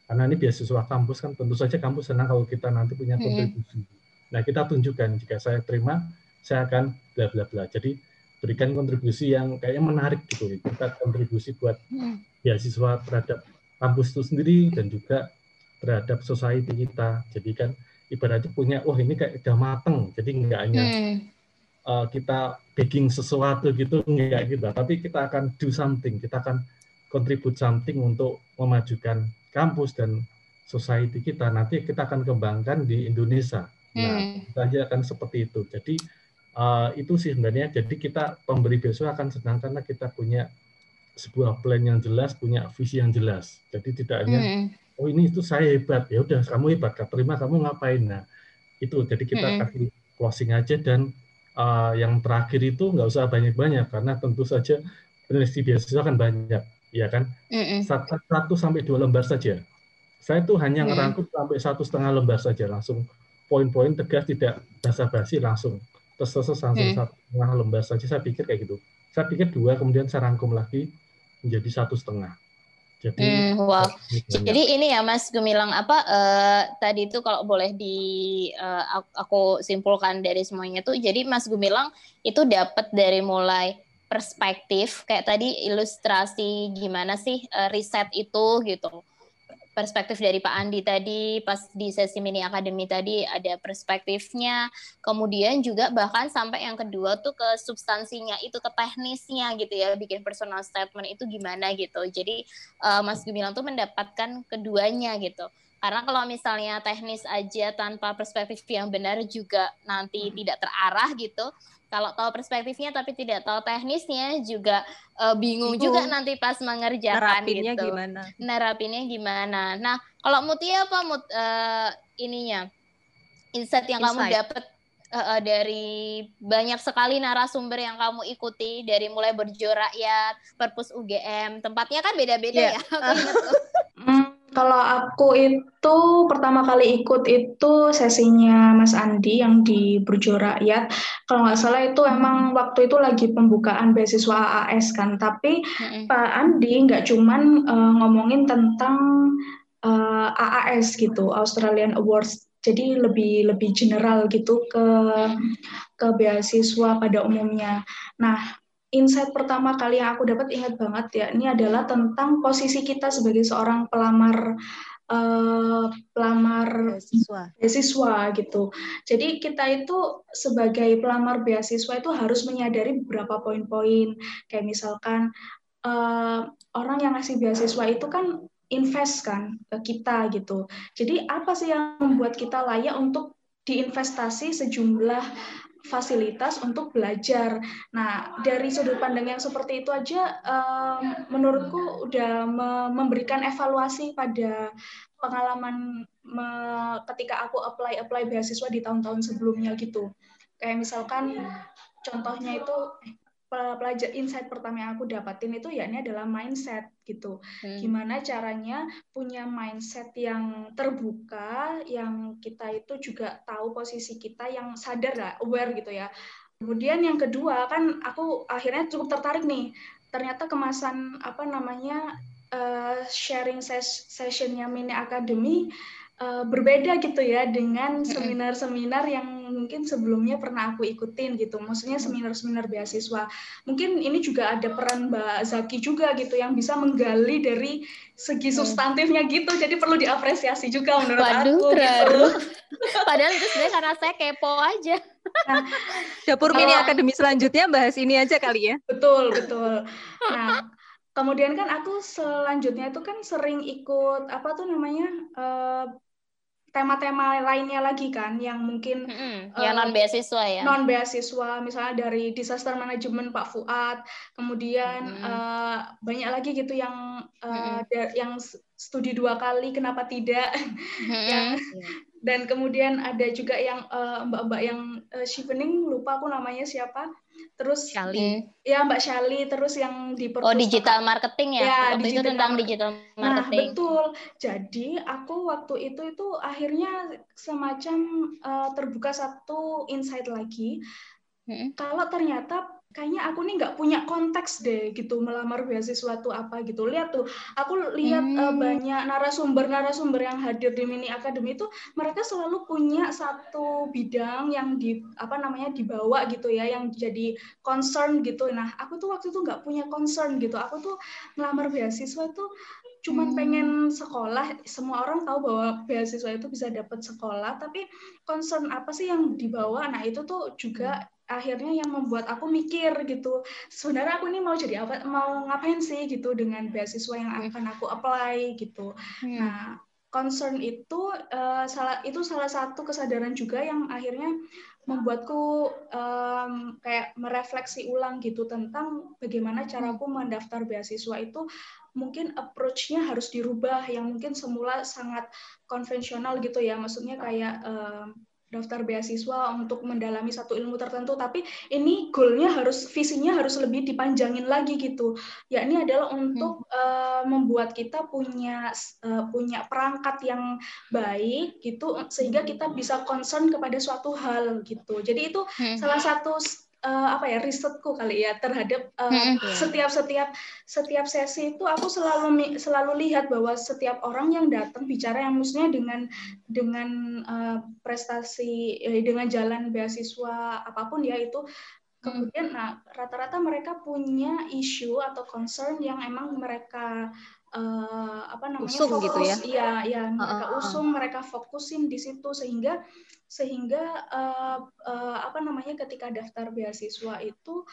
Karena ini beasiswa kampus kan tentu saja kampus senang kalau kita nanti punya Hmm. kontribusi. Nah, kita tunjukkan jika saya terima, saya akan bla bla bla. Jadi berikan kontribusi yang kayaknya menarik gitu. Kita kontribusi buat Hmm. beasiswa terhadap kampus itu sendiri dan juga terhadap society kita. Jadi kan ibaratnya punya, wah ini kayak udah mateng. Jadi nggak hanya Hmm. uh, kita baking sesuatu gitu, enggak gitu. Tapi kita akan do something. Kita akan contribute something untuk memajukan kampus dan society kita. Nanti kita akan kembangkan di Indonesia. Nah, Hmm. saja akan seperti itu. Jadi uh, itu sih sebenarnya. Jadi kita pemberi beasiswa akan senang karena kita punya sebuah plan yang jelas, punya visi yang jelas. Jadi tidak hanya Hmm. oh ini itu saya hebat ya udah kamu hebat terima kamu ngapain nah itu jadi kita Mm-mm. kasih closing aja dan uh, yang terakhir itu nggak usah banyak-banyak karena tentu saja peneliti beasiswa kan banyak ya kan? Satu, sampai dua lembar saja. Saya tuh hanya ngerangkum sampai satu setengah lembar saja langsung poin-poin tegas tidak basa-basi langsung terus terus langsung Mm. satu setengah lembar saja. Saya pikir kayak gitu. Saya pikir dua kemudian saya rangkum lagi menjadi satu setengah. Jadi Hmm, wow. Jadi ini ya Mas Gemilang apa eh, tadi itu kalau boleh di eh, aku, aku simpulkan dari semuanya tuh jadi Mas Gemilang itu dapat dari mulai perspektif kayak tadi ilustrasi gimana sih eh, riset itu gitu. Perspektif dari Pak Andi tadi pas di sesi mini akademi tadi ada perspektifnya, kemudian juga bahkan sampai yang kedua tuh ke substansinya itu ke teknisnya gitu ya bikin personal statement itu gimana gitu. Jadi uh, Mas Gemilang tuh mendapatkan keduanya gitu. Karena kalau misalnya teknis aja tanpa perspektif yang benar juga nanti tidak terarah gitu. Kalau tahu perspektifnya tapi tidak tahu teknisnya juga uh, bingung Bingung. juga nanti pas mengerjakan Nerapinnya gitu. gimana? Nerapinnya gimana. Nah, kalau Mutia apa Mut uh, ininya? Insight yang kamu Insight. dapat uh, uh, dari banyak sekali narasumber yang kamu ikuti dari mulai berjuang rakyat, perpus UGM, tempatnya kan beda-beda Iya. ya. Aku ingat tuh. Hmm, Kalau aku itu pertama kali ikut itu sesinya Mas Andi yang di Burjo Rakyat. Kalau nggak salah itu emang waktu itu lagi pembukaan beasiswa AAS kan. Tapi mm-hmm. Pak Andi nggak cuman uh, ngomongin tentang uh, eh, AAS gitu, Australian Awards. Jadi lebih lebih general gitu ke ke beasiswa pada umumnya. Nah, insight pertama kali yang aku dapat ingat banget ya ini adalah tentang posisi kita sebagai seorang pelamar uh, pelamar beasiswa. beasiswa gitu. Jadi kita itu sebagai pelamar beasiswa itu harus menyadari beberapa poin-poin kayak misalkan uh, orang yang ngasih beasiswa itu kan invest kan ke kita gitu. Jadi apa sih yang membuat kita layak untuk diinvestasi sejumlah fasilitas untuk belajar. Nah, dari sudut pandang yang seperti itu aja, um, menurutku udah me memberikan evaluasi pada pengalaman me ketika aku apply apply beasiswa di tahun-tahun sebelumnya gitu. Kayak misalkan contohnya itu eh, pelajar insight pertama yang aku dapatin itu ya ini adalah mindset gitu. Hmm. Gimana caranya punya mindset yang terbuka, yang kita itu juga tahu posisi kita, yang sadar lah, aware gitu ya. Kemudian yang kedua kan aku akhirnya cukup tertarik nih. Ternyata kemasan apa namanya uh, sharing ses sessionnya Mini Academy uh, berbeda gitu ya dengan seminar-seminar yang mungkin sebelumnya pernah aku ikutin gitu. Maksudnya seminar-seminar beasiswa. Mungkin ini juga ada peran Mbak Zaki juga gitu yang bisa menggali dari segi mm. substantifnya gitu. Jadi perlu diapresiasi juga menurut Waduh, aku. Gitu. Padahal itu sebenarnya karena saya kepo aja. Nah, dapur mini akademi selanjutnya bahas ini aja kali ya. Betul, betul. Nah, kemudian kan aku selanjutnya itu kan sering ikut apa tuh namanya uh, tema-tema lainnya lagi kan yang mungkin mm-hmm. yang uh, non beasiswa ya non beasiswa misalnya dari disaster management Pak Fuad kemudian mm-hmm. uh, banyak lagi gitu yang uh, mm-hmm. yang studi dua kali kenapa tidak? Mm-hmm. yang dan kemudian ada juga yang mbak-mbak uh, yang uh, Shivening lupa aku namanya siapa. Terus Shali. ya Mbak Shali terus yang di Oh digital marketing ya, ya waktu digital itu tentang digital marketing. nah betul. Jadi aku waktu itu itu akhirnya semacam uh, terbuka satu insight lagi. Hmm. kalau ternyata kayaknya aku nih nggak punya konteks deh gitu melamar beasiswa tuh apa gitu. Lihat tuh aku lihat hmm. uh, banyak narasumber-narasumber yang hadir di mini academy itu mereka selalu punya satu bidang yang di apa namanya dibawa gitu ya yang jadi concern gitu. Nah aku tuh waktu itu nggak punya concern gitu. Aku tuh melamar beasiswa tuh cuman hmm. pengen sekolah. Semua orang tahu bahwa beasiswa itu bisa dapat sekolah tapi concern apa sih yang dibawa? Nah itu tuh juga hmm akhirnya yang membuat aku mikir gitu sebenarnya aku ini mau jadi apa mau ngapain sih? gitu dengan beasiswa yang akan aku apply gitu. Hmm. nah concern itu uh, salah itu salah satu kesadaran juga yang akhirnya membuatku um, kayak merefleksi ulang gitu tentang bagaimana caraku mendaftar beasiswa itu mungkin approach-nya harus dirubah yang mungkin semula sangat konvensional gitu ya. Maksudnya kayak um, daftar beasiswa untuk mendalami satu ilmu tertentu tapi ini goalnya harus visinya harus lebih dipanjangin lagi gitu ya ini adalah untuk hmm. uh, membuat kita punya uh, punya perangkat yang baik gitu sehingga kita bisa concern kepada suatu hal gitu jadi itu hmm. salah satu uh, apa ya risetku kali ya terhadap uh, hmm, setiap setiap setiap sesi itu aku selalu selalu lihat bahwa setiap orang yang datang bicara yang maksudnya dengan dengan uh, prestasi eh, dengan jalan beasiswa apa pun ya itu kemudian nah rata-rata mereka punya isu atau concern yang emang mereka uh, apa namanya usung fokus, gitu ya? Iya iya mereka uh, uh, usung mereka fokusin di situ sehingga sehingga uh, uh, apa namanya ketika daftar beasiswa itu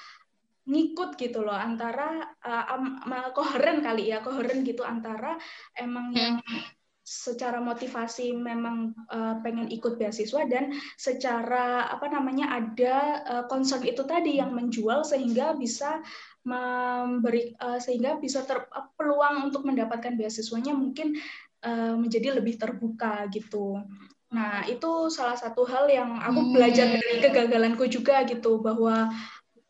ngikut gitu loh antara uh, um, koheren kali ya koheren gitu antara emang yang secara motivasi memang uh, pengen ikut beasiswa dan secara apa namanya ada uh, concern itu tadi yang menjual sehingga bisa memberi uh, sehingga bisa ter, uh, peluang untuk mendapatkan beasiswanya mungkin uh, menjadi lebih terbuka gitu. Nah, itu salah satu hal yang aku belajar dari kegagalanku juga gitu bahwa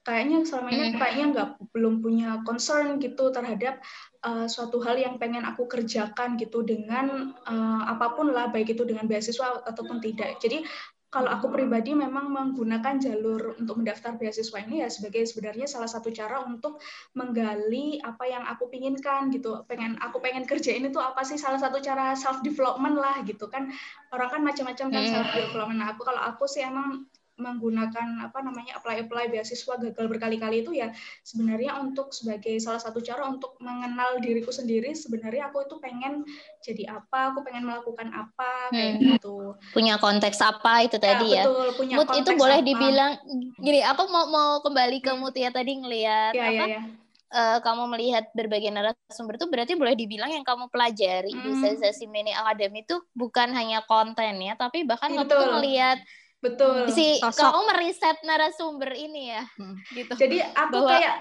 kayaknya selama ini aku kayaknya nggak belum punya concern gitu terhadap uh, suatu hal yang pengen aku kerjakan gitu dengan uh, apa pun lah baik itu dengan beasiswa ataupun tidak. Jadi kalau aku pribadi memang menggunakan jalur untuk mendaftar beasiswa ini ya sebagai sebenarnya salah satu cara untuk menggali apa yang aku pinginkan gitu. Pengen aku pengen kerjain itu apa sih? Salah satu cara self development lah gitu kan. Orang kan macam-macam kan self development nah aku kalau aku sih emang menggunakan apa namanya apply apply beasiswa gagal berkali-kali itu ya sebenarnya untuk sebagai salah satu cara untuk mengenal diriku sendiri sebenarnya aku itu pengen jadi apa aku pengen melakukan apa kayak hmm. gitu punya konteks apa itu ya, tadi ya betul, punya Mut itu boleh apa. dibilang gini aku mau mau kembali ke Mut ya tadi ngelihat ya, apa ya, ya. Uh, kamu melihat berbagai narasumber itu berarti boleh dibilang yang kamu pelajari hmm. di sesi mini academy itu bukan hanya konten ya tapi bahkan ya, kamu tuh ngelihat Betul. Si Sosok. kamu meriset narasumber ini ya. Hmm. Gitu. Jadi aku Bahwa, kayak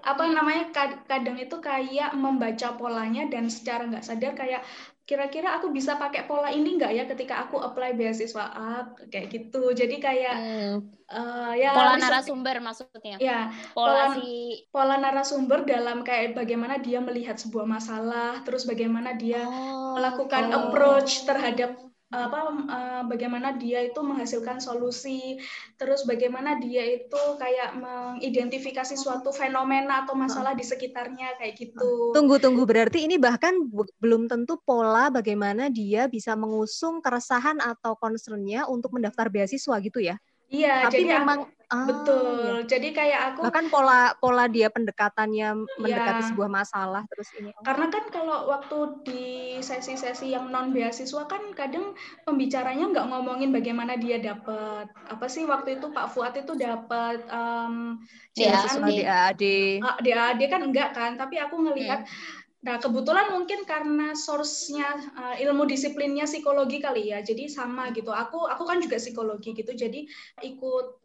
apa namanya kadang itu kayak membaca polanya dan secara nggak sadar kayak kira-kira aku bisa pakai pola ini nggak ya ketika aku apply beasiswa A kayak gitu. Jadi kayak hmm. uh, ya pola narasumber maksudnya. Ya, pola pola, si... pola narasumber dalam kayak bagaimana dia melihat sebuah masalah, terus bagaimana dia oh, melakukan oh. approach terhadap apa uh, bagaimana dia itu menghasilkan solusi terus bagaimana dia itu kayak mengidentifikasi suatu fenomena atau masalah di sekitarnya kayak gitu. Tunggu tunggu berarti ini bahkan belum tentu pola bagaimana dia bisa mengusung keresahan atau concernnya untuk mendaftar beasiswa gitu ya? Iya, tapi jadi memang ah, betul. Iya. Jadi kayak aku bahkan pola pola dia pendekatannya mendekati iya. sebuah masalah terus ini. Oh. Karena kan kalau waktu di sesi-sesi yang non beasiswa kan kadang pembicaranya nggak ngomongin bagaimana dia dapat apa sih waktu itu Pak Fuad itu dapat um, beasiswa DAAD. DAAD kan enggak kan, tapi aku ngelihat hmm Nah, kebetulan mungkin karena source-nya uh, ilmu disiplinnya psikologi kali ya. Jadi sama gitu. Aku aku kan juga psikologi gitu. Jadi ikut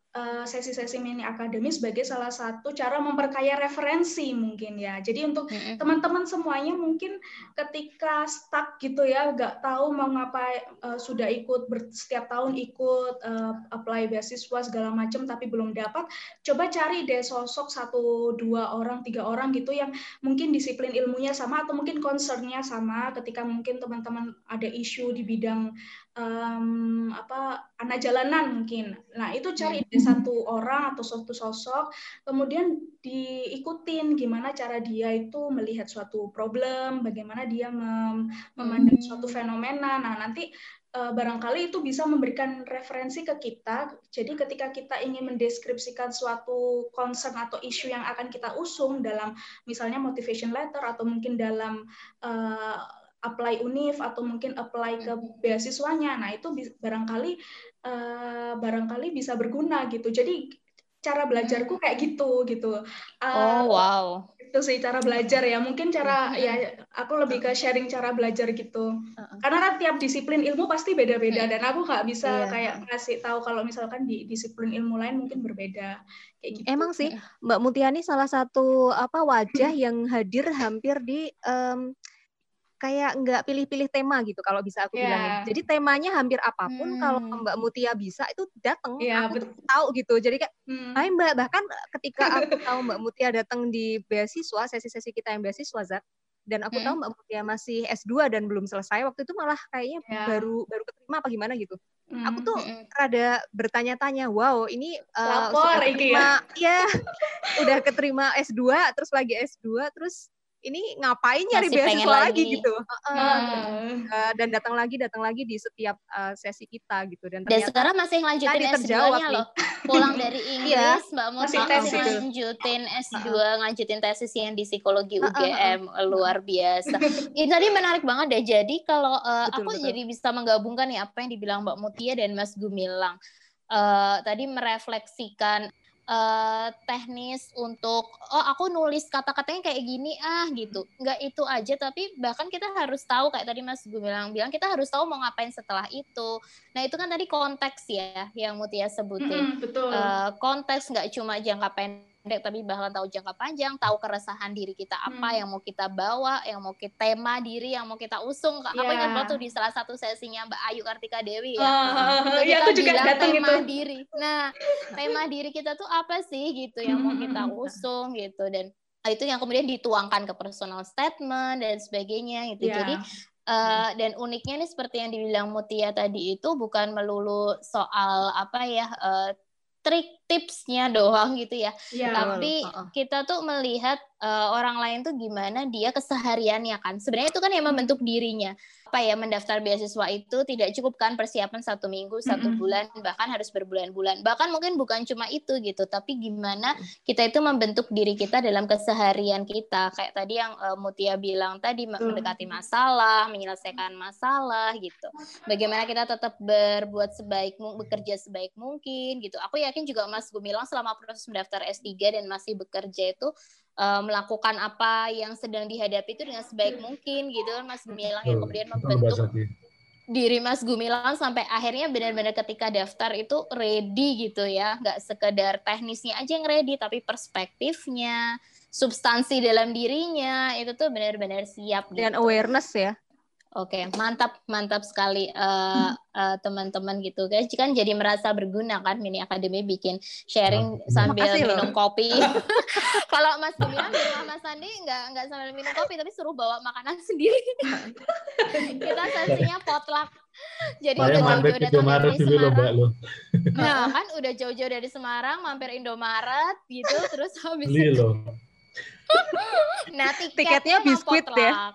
sesi-sesi mini akademi sebagai salah satu cara memperkaya referensi mungkin ya. Jadi untuk teman-teman semuanya mungkin ketika stuck gitu ya, nggak tahu mau ngapain, uh, sudah ikut ber, setiap tahun ikut uh, apply beasiswa segala macam tapi belum dapat, coba cari deh sosok satu dua orang tiga orang gitu yang mungkin disiplin ilmunya sama atau mungkin concernnya sama ketika mungkin teman-teman ada isu di bidang um, apa anak jalanan mungkin. Nah itu cari hmm. satu orang atau suatu sosok, kemudian diikutin gimana cara dia itu melihat suatu problem, bagaimana dia mem memandang suatu hmm. fenomena. Nah nanti uh, barangkali itu bisa memberikan referensi ke kita. Jadi ketika kita ingin mendeskripsikan suatu concern atau isu yang akan kita usung dalam misalnya motivation letter atau mungkin dalam uh, apply univ atau mungkin apply ke hmm. beasiswanya. Nah, itu barangkali uh, barangkali bisa berguna gitu. Jadi cara belajarku hmm. kayak gitu gitu. Uh, oh, wow. Itu sih cara belajar ya. Mungkin cara hmm. ya aku lebih ke sharing cara belajar gitu. Karena kan tiap disiplin ilmu pasti beda-beda dan aku nggak bisa yeah. kayak ngasih tahu kalau misalkan di disiplin ilmu lain mungkin berbeda. Kayak gitu. Emang sih Mbak Mutiani salah satu apa wajah yang hadir hampir di um, kayak nggak pilih-pilih tema gitu kalau bisa aku yeah. bilangin. Jadi temanya hampir apa pun hmm. kalau Mbak Mutia bisa itu datang, yeah, aku betul. tahu gitu. Jadi kayak, hmm. Hai Mbak, bahkan ketika aku tahu Mbak Mutia datang di beasiswa, sesi-sesi kita yang beasiswa Zat, dan aku hmm. tahu Mbak Mutia masih S2 dan belum selesai, waktu itu malah kayaknya yeah. baru baru keterima apa gimana gitu. Hmm. Aku tuh hmm. rada bertanya-tanya, wow ini uh, Lapor, keterima, ya, udah keterima S2, terus lagi S2, terus ini ngapain nyari Masih beasiswa lagi. lagi. gitu? Uh, uh, dan datang lagi datang lagi di setiap uh, sesi kita gitu. Dan, dan sekarang masih lanjutin S2-nya loh. pulang dari Inggris iya, Mbak Muti masih, masih lanjutin S2 uh, lanjutin tesis yang di psikologi UGM uh, uh, luar biasa. Ini tadi menarik banget deh. Jadi kalau uh, betul, aku betul. jadi bisa menggabungkan nih apa yang dibilang Mbak Mutia dan Mas Gumilang. Uh, tadi merefleksikan uh, teknis untuk oh aku nulis kata-katanya kayak gini ah gitu. Nggak itu aja tapi bahkan kita harus tahu kayak tadi mas gue bilang bilang kita harus tahu mau ngapain setelah itu. Nah itu kan tadi konteks ya yang Mutia sebutin. Mm, betul. Uh, konteks nggak cuma jangka pendek pendek tapi bahkan tahu jangka panjang, tahu keresahan diri kita apa hmm. yang mau kita bawa, yang mau kita tema diri yang mau kita usung. Yeah. Apa ingat waktu di salah satu sesinya Mbak Ayu Kartika Dewi ya. Uh, iya, aku juga datang tema itu. diri. Nah, tema diri kita tuh apa sih gitu yang mau kita usung gitu dan itu yang kemudian dituangkan ke personal statement dan sebagainya gitu. Yeah. Jadi Uh, dan uniknya nih seperti yang dibilang Mutia tadi itu bukan melulu soal apa ya uh, trik tipsnya doang gitu ya. ya Tapi kita tuh melihat uh, orang lain tuh gimana dia kesehariannya kan. Sebenarnya itu kan yang membentuk dirinya apa ya mendaftar beasiswa itu tidak cukup kan persiapan satu minggu satu bulan bahkan harus berbulan-bulan. Bahkan mungkin bukan cuma itu gitu tapi gimana kita itu membentuk diri kita dalam keseharian kita. Kayak tadi yang uh, Mutia bilang tadi mendekati masalah menyelesaikan masalah gitu. Bagaimana kita tetap berbuat sebaik bekerja sebaik mungkin gitu. Aku yakin juga Mas Gumilang selama proses mendaftar S3 dan masih bekerja itu uh, melakukan apa yang sedang dihadapi itu dengan sebaik mungkin gitu. Kan Mas Gumilang yang kemudian membentuk diri Mas Gumilang sampai akhirnya benar-benar ketika daftar itu ready gitu ya. Nggak sekedar teknisnya aja yang ready tapi perspektifnya substansi dalam dirinya itu tuh benar-benar siap gitu. dan awareness ya Oke, mantap, mantap sekali uh, uh, teman-teman gitu guys. Kan jadi merasa berguna kan Mini Academy bikin sharing nah, sambil minum loh. kopi. Kalau Mas Gemilang di rumah Mas Sandi nggak nggak sambil minum kopi, tapi suruh bawa makanan sendiri. Kita sesinya potluck. Jadi udah jauh-jauh datang dari Semarang. Nah, kan udah jauh-jauh dari Semarang, mampir Indomaret gitu, terus habis itu. nah, tiketnya, tiketnya biskuit ya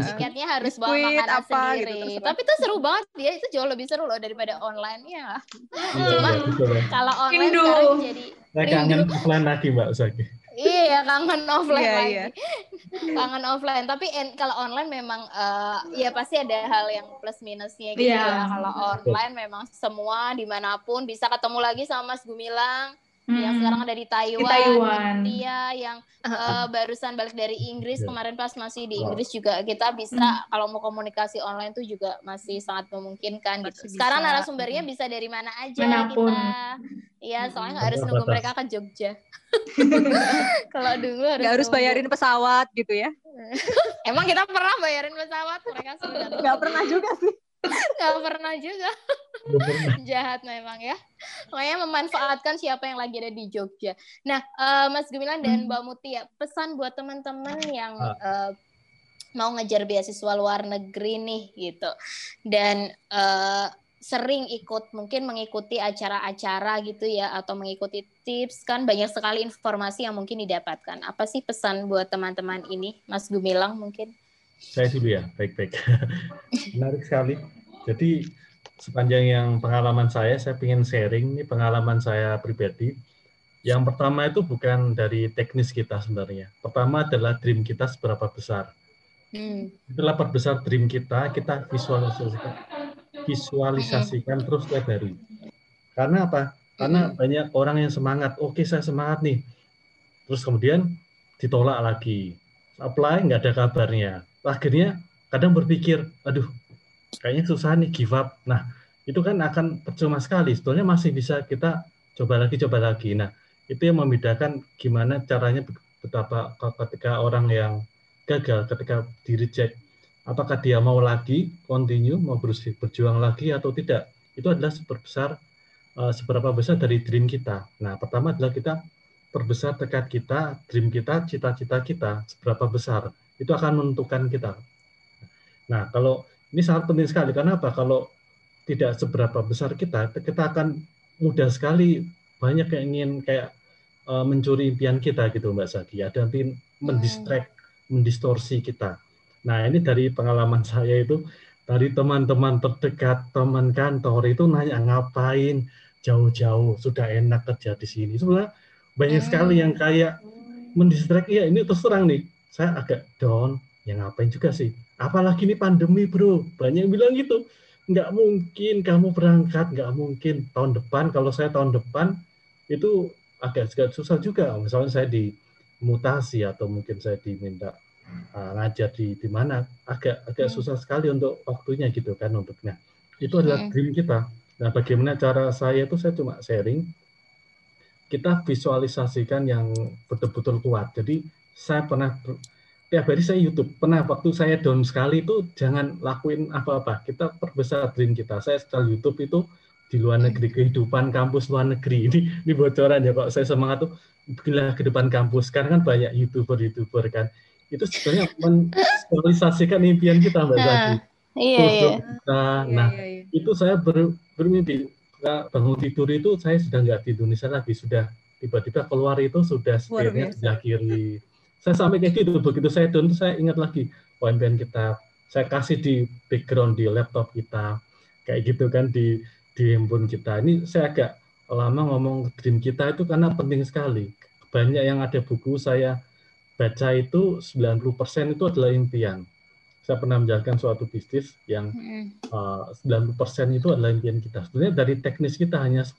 tiketnya harus bawa makanan apa, gitu, sendiri. Gitu, Tapi itu seru banget ya, itu jauh lebih seru loh daripada online ya. Iya, Cuma iya, kalau online Rindu. sekarang jadi nah, kangen offline lagi Mbak Saki. Iya, kangen offline yeah, lagi. Yeah. kangen offline. Tapi en, kalau online memang uh, ya pasti ada hal yang plus minusnya gitu yeah. ya. Kalau online memang semua di mana pun bisa ketemu lagi sama Mas Gumilang hmm. yang sekarang ada di Taiwan, di Taiwan. Dia yang uh, barusan balik dari Inggris yeah. kemarin pas masih di Inggris juga kita bisa hmm. kalau mau komunikasi online tuh juga masih sangat memungkinkan gitu. Sekarang narasumbernya bisa dari mana aja Mana pun. kita. Iya, soalnya nggak harus nunggu mereka ke Jogja. kalau dulu harus nggak harus bayarin pesawat gitu ya. Emang kita pernah bayarin pesawat? Mereka sudah nggak pernah juga sih. Gak pernah juga. Jahat memang ya. Makanya memanfaatkan siapa yang lagi ada di Jogja. Nah, uh, Mas Gemilan dan hmm. Mbak Mutia, pesan buat teman-teman yang uh, mau ngejar beasiswa luar negeri nih gitu. Dan uh, sering ikut mungkin mengikuti acara-acara gitu ya atau mengikuti tips kan banyak sekali informasi yang mungkin didapatkan. Apa sih pesan buat teman-teman ini, Mas Gumilang mungkin? Saya dulu ya, baik-baik. Menarik sekali. Jadi sepanjang yang pengalaman saya, saya ingin sharing ini pengalaman saya pribadi. Yang pertama itu bukan dari teknis kita sebenarnya. Pertama adalah dream kita seberapa besar. Hmm. Itulah perbesar dream kita, kita visualisasikan, visualisasikan hmm. terus tiap hari. Karena apa? Karena hmm. banyak orang yang semangat. Oke, saya semangat nih. Terus kemudian ditolak lagi. Apply nggak ada kabarnya akhirnya kadang berpikir, aduh, kayaknya susah nih give up. Nah, itu kan akan percuma sekali. Sebetulnya masih bisa kita coba lagi, coba lagi. Nah, itu yang membedakan gimana caranya betapa ketika orang yang gagal, ketika di reject, apakah dia mau lagi continue, mau berjuang lagi atau tidak. Itu adalah seberbesar eh, seberapa besar dari dream kita. Nah, pertama adalah kita perbesar tekad kita, dream kita, cita-cita kita seberapa besar itu akan menentukan kita. Nah, kalau ini sangat penting sekali karena apa? Kalau tidak seberapa besar kita, kita akan mudah sekali banyak yang ingin kayak uh, mencuri impian kita gitu Mbak Sagi. Ada nanti mendistract, mendistorsi kita. Nah, ini dari pengalaman saya itu dari teman-teman terdekat, teman kantor itu nanya ngapain jauh-jauh sudah enak kerja di sini. Sebenarnya banyak sekali yang kayak mendistract ya ini terus terang nih saya agak down. Ya ngapain juga sih? Apalagi ini pandemi bro. Banyak yang bilang gitu. Nggak mungkin kamu berangkat nggak mungkin. Tahun depan kalau saya tahun depan itu agak agak susah juga. Misalnya saya di mutasi atau mungkin saya diminta uh, ngajar di di mana agak agak hmm. susah sekali untuk waktunya gitu kan untuknya itu adalah hmm. dream kita. Nah bagaimana cara saya itu? Saya cuma sharing. Kita visualisasikan yang betul-betul kuat. Jadi saya pernah tiap hari saya YouTube. Pernah waktu saya down sekali itu jangan lakuin apa-apa. Kita perbesar dream kita. Saya setelah YouTube itu di luar hmm. negeri kehidupan kampus luar negeri ini ini bocoran ya kok saya semangat tuh bikinlah ke depan kampus karena kan banyak youtuber youtuber kan itu sebenarnya menvisualisasikan impian kita mbak Zaki. Iya, iya. Kita, nah iya, iya. itu saya ber, bermimpi bangun tidur itu saya sudah nggak di Indonesia lagi sudah tiba-tiba keluar itu sudah setirnya sebelah kiri saya sampai kayak gitu begitu saya down saya ingat lagi poin-poin kita saya kasih di background di laptop kita kayak gitu kan di di handphone kita ini saya agak lama ngomong dream kita itu karena penting sekali banyak yang ada buku saya baca itu 90% itu adalah impian saya pernah menjalankan suatu bisnis yang uh, 90% itu adalah impian kita. Sebenarnya dari teknis kita hanya 10%.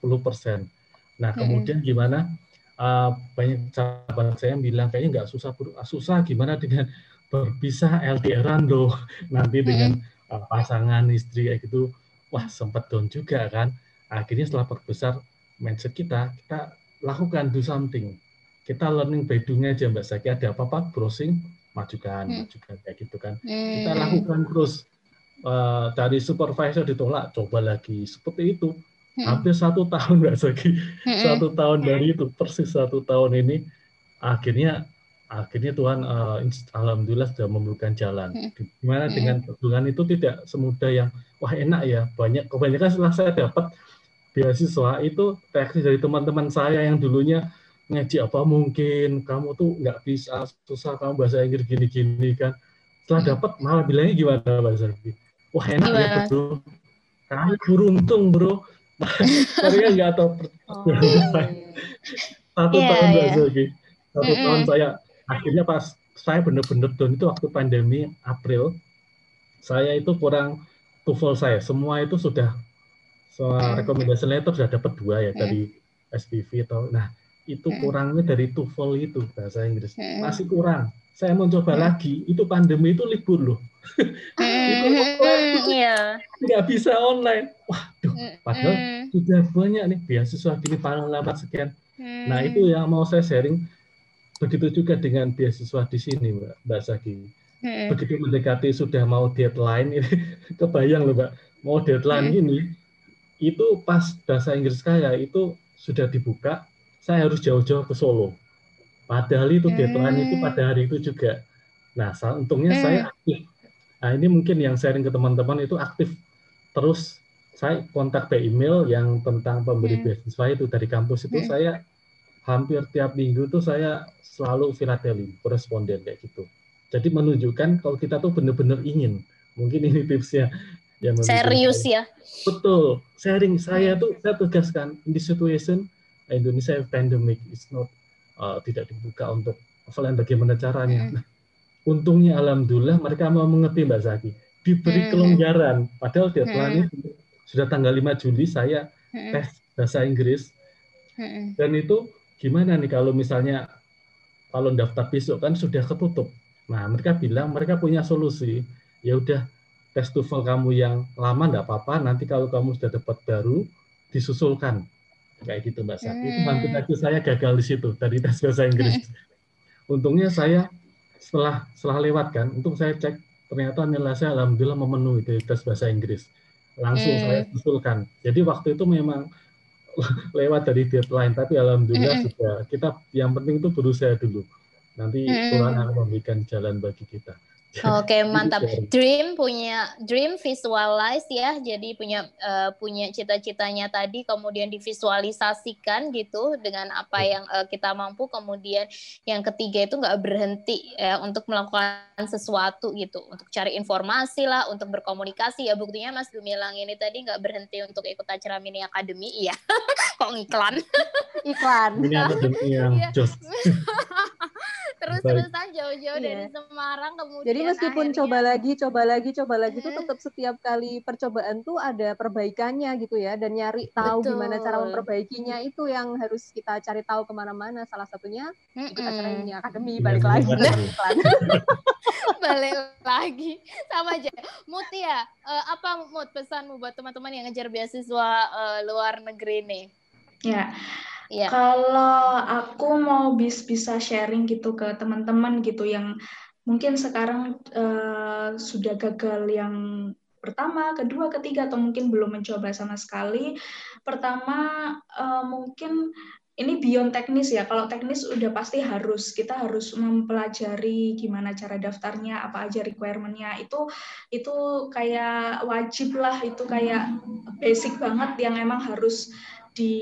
Nah, kemudian gimana? Uh, banyak sahabat saya yang bilang kayaknya nggak susah, ah, susah gimana dengan berpisah LDRan loh nanti dengan uh, pasangan istri kayak gitu. Wah, sempat down juga kan. Akhirnya setelah perbesar mindset kita, kita lakukan do something. Kita learning by doing aja Mbak Saki. Ada apa-apa, browsing, majukan, hmm. majukan kayak gitu kan. Hmm. Kita lakukan terus uh, dari supervisor ditolak, coba lagi seperti itu. Hmm. Hampir satu tahun nggak lagi, hmm. satu tahun dari itu persis satu tahun ini akhirnya akhirnya Tuhan uh, alhamdulillah sudah memberikan jalan. Hmm. Gimana hmm. dengan hubungan itu tidak semudah yang wah enak ya banyak kebanyakan setelah saya dapat beasiswa itu reaksi dari teman-teman saya yang dulunya ngaji apa mungkin kamu tuh nggak bisa susah kamu bahasa Inggris gini-gini kan setelah hmm. dapat malah bilangnya gimana bahasa Inggris wah enak ya, gimana? ya bro kamu beruntung bro karena nggak tahu oh, satu yeah, tahun yeah. Inggris satu mm -hmm. tahun saya akhirnya pas saya benar-benar down itu waktu pandemi April saya itu kurang TOEFL saya. Semua itu sudah soal rekomendasi letter sudah dapat dua ya dari SPV atau nah itu kurangnya dari TOEFL itu bahasa Inggris. Masih kurang saya mau coba lagi. Itu pandemi itu libur loh. Itu iya. nggak bisa online. Waduh padahal sudah banyak nih beasiswa gini paling lambat sekian. Nah itu yang mau saya sharing begitu juga dengan beasiswa di sini mbak mbak Sagi begitu mendekati sudah mau deadline ini kebayang loh mbak mau deadline ini itu pas bahasa Inggris saya itu sudah dibuka saya harus jauh-jauh ke Solo. Padahal itu deadline itu pada hari itu juga. Nah, untungnya hmm. saya aktif. Nah, ini mungkin yang sharing ke teman-teman itu aktif. Terus saya kontak by email yang tentang pemberi hmm. beasiswa itu dari kampus itu hmm. saya hampir tiap minggu tuh saya selalu filatelin, koresponden kayak gitu. Jadi menunjukkan kalau kita tuh benar-benar ingin. Mungkin ini tipsnya. Yang Serius ya? Betul. Sharing saya tuh saya tegaskan in this situation Indonesia pandemic is not uh, tidak dibuka untuk offline bagaimana caranya. Mm. Nah, untungnya alhamdulillah mereka mau mengerti Mbak Zaki. Diberi mm. kelonggaran padahal deadline mm. itu sudah tanggal 5 Juli saya mm. tes bahasa Inggris. Mm. Dan itu gimana nih kalau misalnya kalau daftar besok kan sudah ketutup. Nah, mereka bilang mereka punya solusi. Ya udah tes TOEFL kamu yang lama enggak apa-apa, nanti kalau kamu sudah dapat baru disusulkan kayak gitu Mbak Sati. Hmm. Itu hampir aja saya gagal di situ dari tes bahasa Inggris. Untungnya saya setelah setelah lewat kan, untuk saya cek ternyata nilai saya alhamdulillah memenuhi dari tes bahasa Inggris. Langsung hmm. saya usulkan. Jadi waktu itu memang lewat dari deadline, tapi alhamdulillah hmm. sudah kita yang penting itu berusaha dulu. Nanti hmm. Tuhan akan memberikan jalan bagi kita. Oke, okay, mantap. Dream punya dream visualize ya. Jadi punya uh, punya cita-citanya tadi kemudian divisualisasikan gitu dengan apa yang uh, kita mampu. Kemudian yang ketiga itu nggak berhenti ya untuk melakukan sesuatu gitu, untuk cari informasi lah, untuk berkomunikasi ya. Buktinya Mas Gumilang ini tadi nggak berhenti untuk ikut acara mini academy, iya. Kok iklan? iklan. Mini academy yang iya. terus-terusan jauh-jauh yeah. dari Semarang kemudian jadi meskipun akhirnya... coba lagi coba lagi coba lagi tuh tetap setiap kali percobaan tuh ada perbaikannya gitu ya dan nyari tahu Betul. gimana cara memperbaikinya itu yang harus kita cari tahu ke mana-mana salah satunya mm -mm. acara ini akademi iya, balik lagi balik lagi sama aja Mutia ya uh, apa Mut pesanmu buat teman-teman yang ngejar beasiswa uh, luar negeri nih ya Yeah. Kalau aku mau bis bisa sharing gitu ke teman-teman gitu yang mungkin sekarang uh, sudah gagal yang pertama, kedua, ketiga, atau mungkin belum mencoba sama sekali. Pertama, uh, mungkin ini beyond teknis ya. Kalau teknis udah pasti harus kita harus mempelajari gimana cara daftarnya, apa aja requirementnya. Itu itu kayak wajib lah, itu kayak basic banget yang emang harus di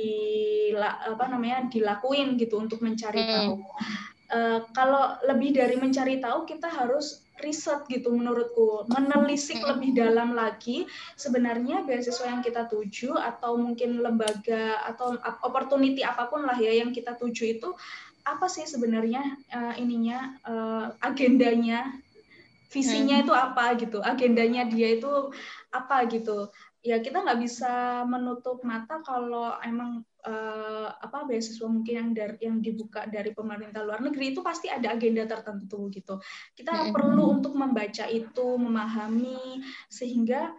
apa namanya dilakuin gitu untuk mencari hmm. tahu. Uh, kalau lebih dari mencari tahu, kita harus riset gitu menurutku menelisik hmm. lebih dalam lagi sebenarnya beasiswa yang kita tuju atau mungkin lembaga atau opportunity apa pun lah ya yang kita tuju itu apa sih sebenarnya uh, ininya uh, agendanya visinya hmm. itu apa gitu agendanya dia itu apa gitu ya kita nggak bisa menutup mata kalau emang uh, apa beasiswa mungkin yang dari yang dibuka dari pemerintah luar negeri itu pasti ada agenda tertentu gitu kita mm -hmm. perlu untuk membaca itu memahami sehingga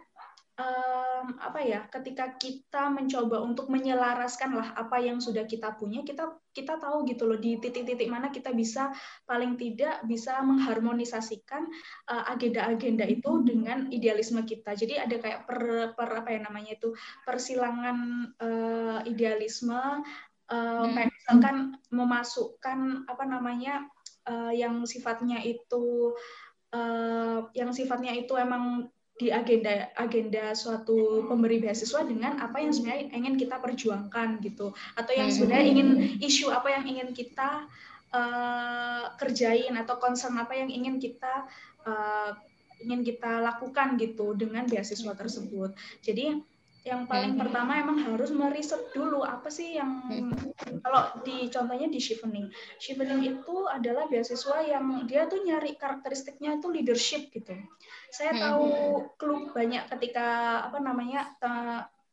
um, apa ya ketika kita mencoba untuk menyelaraskan lah apa yang sudah kita punya kita kita tahu gitu loh di titik-titik mana kita bisa paling tidak bisa mengharmonisasikan uh, agenda-agenda itu dengan idealisme kita jadi ada kayak per, per apa ya namanya itu persilangan uh, idealisme uh, hmm. misalkan memasukkan apa namanya uh, yang sifatnya itu uh, yang sifatnya itu emang di agenda agenda suatu pemberi beasiswa dengan apa yang sebenarnya ingin kita perjuangkan gitu atau yang hmm. sebenarnya ingin isu apa yang ingin kita uh, kerjain atau concern apa yang ingin kita uh, ingin kita lakukan gitu dengan beasiswa tersebut jadi yang paling hmm. pertama emang harus meriset dulu apa sih yang hmm. kalau di contohnya di Chevening. Chevening itu adalah beasiswa yang dia tuh nyari karakteristiknya itu leadership gitu. Saya hmm. tahu klub banyak ketika apa namanya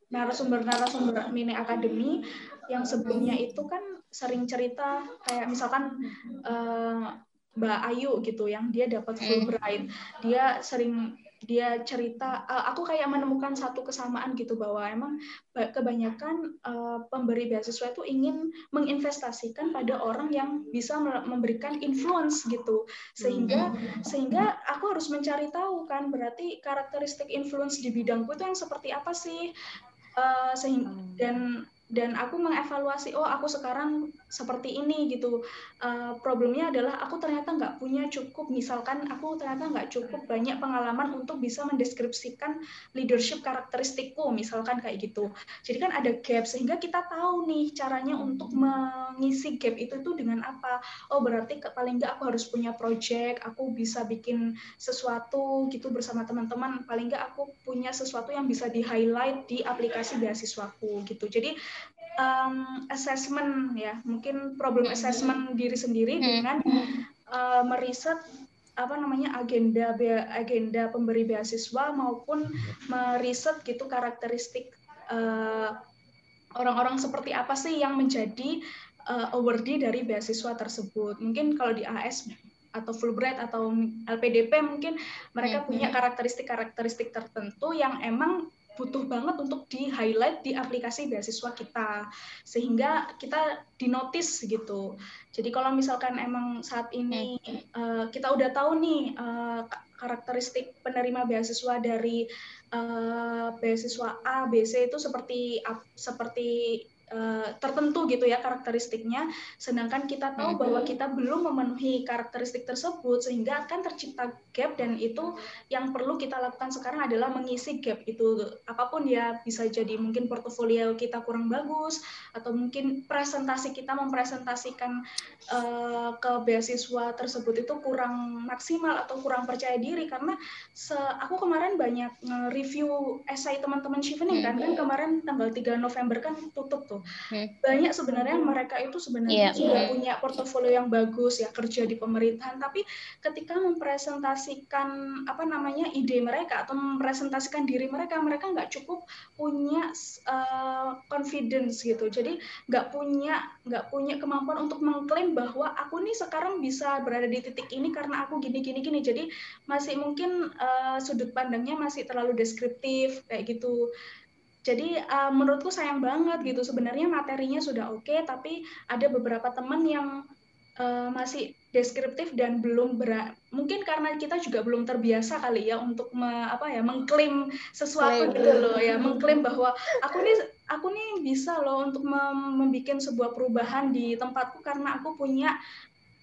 narasumber-narasumber mini akademi yang sebelumnya itu kan sering cerita kayak misalkan uh, Mbak Ayu gitu yang dia dapat Fulbright. Dia sering dia cerita uh, aku kayak menemukan satu kesamaan gitu bahwa emang kebanyakan uh, pemberi beasiswa itu ingin menginvestasikan pada orang yang bisa memberikan influence gitu. Sehingga hmm. sehingga aku harus mencari tahu kan berarti karakteristik influence di bidangku itu yang seperti apa sih? Uh, sehingga dan dan aku mengevaluasi oh aku sekarang seperti ini gitu. Uh, problemnya adalah aku ternyata nggak punya cukup. Misalkan aku ternyata nggak cukup banyak pengalaman untuk bisa mendeskripsikan leadership karakteristikku misalkan kayak gitu. Jadi kan ada gap sehingga kita tahu nih caranya untuk mengisi gap itu tuh dengan apa. Oh berarti paling nggak aku harus punya project aku bisa bikin sesuatu gitu bersama teman-teman. Paling nggak aku punya sesuatu yang bisa di highlight di aplikasi beasiswaku gitu. Jadi um, assessment ya problem hmm. assessment diri sendiri hmm. dengan uh, meriset apa namanya agenda agenda pemberi beasiswa maupun meriset gitu karakteristik uh, orang-orang seperti apa sih yang menjadi uh, awardee dari beasiswa tersebut mungkin kalau di AS atau Fulbright atau LPDP mungkin mereka punya karakteristik-karakteristik tertentu yang emang butuh banget untuk di highlight di aplikasi beasiswa kita sehingga kita dinotis gitu. Jadi kalau misalkan emang saat ini uh, kita udah tahu nih uh, karakteristik penerima beasiswa dari uh, beasiswa A, B, C itu seperti seperti Eh, tertentu gitu ya karakteristiknya. Sedangkan kita tahu bahwa kita belum memenuhi karakteristik tersebut sehingga akan tercipta gap dan itu yang perlu kita lakukan sekarang adalah mengisi gap itu. Apa pun ya bisa jadi mungkin portofolio kita kurang bagus atau mungkin presentasi kita mempresentasikan uh, ke beasiswa tersebut itu kurang maksimal atau kurang percaya diri. Karena se aku kemarin banyak review esai teman-teman Shivening kan kan kemarin tanggal 3 November kan tutup tuh Banyak sebenarnya mereka itu sebenarnya yeah. sudah punya portofolio yang bagus ya kerja di pemerintahan, tapi ketika mempresentasikan apa namanya ide mereka atau mempresentasikan diri mereka, mereka nggak cukup punya uh, confidence gitu. Jadi nggak punya nggak punya kemampuan untuk mengklaim bahwa aku nih sekarang bisa berada di titik ini karena aku gini gini gini. Jadi masih mungkin uh, sudut pandangnya masih terlalu deskriptif kayak gitu jadi uh, menurutku sayang banget gitu sebenarnya materinya sudah oke okay, tapi ada beberapa teman yang uh, masih deskriptif dan belum ber mungkin karena kita juga belum terbiasa kali ya untuk me, apa ya mengklaim sesuatu Klaim. gitu loh ya mengklaim bahwa aku nih aku nih bisa loh untuk membuat sebuah perubahan di tempatku karena aku punya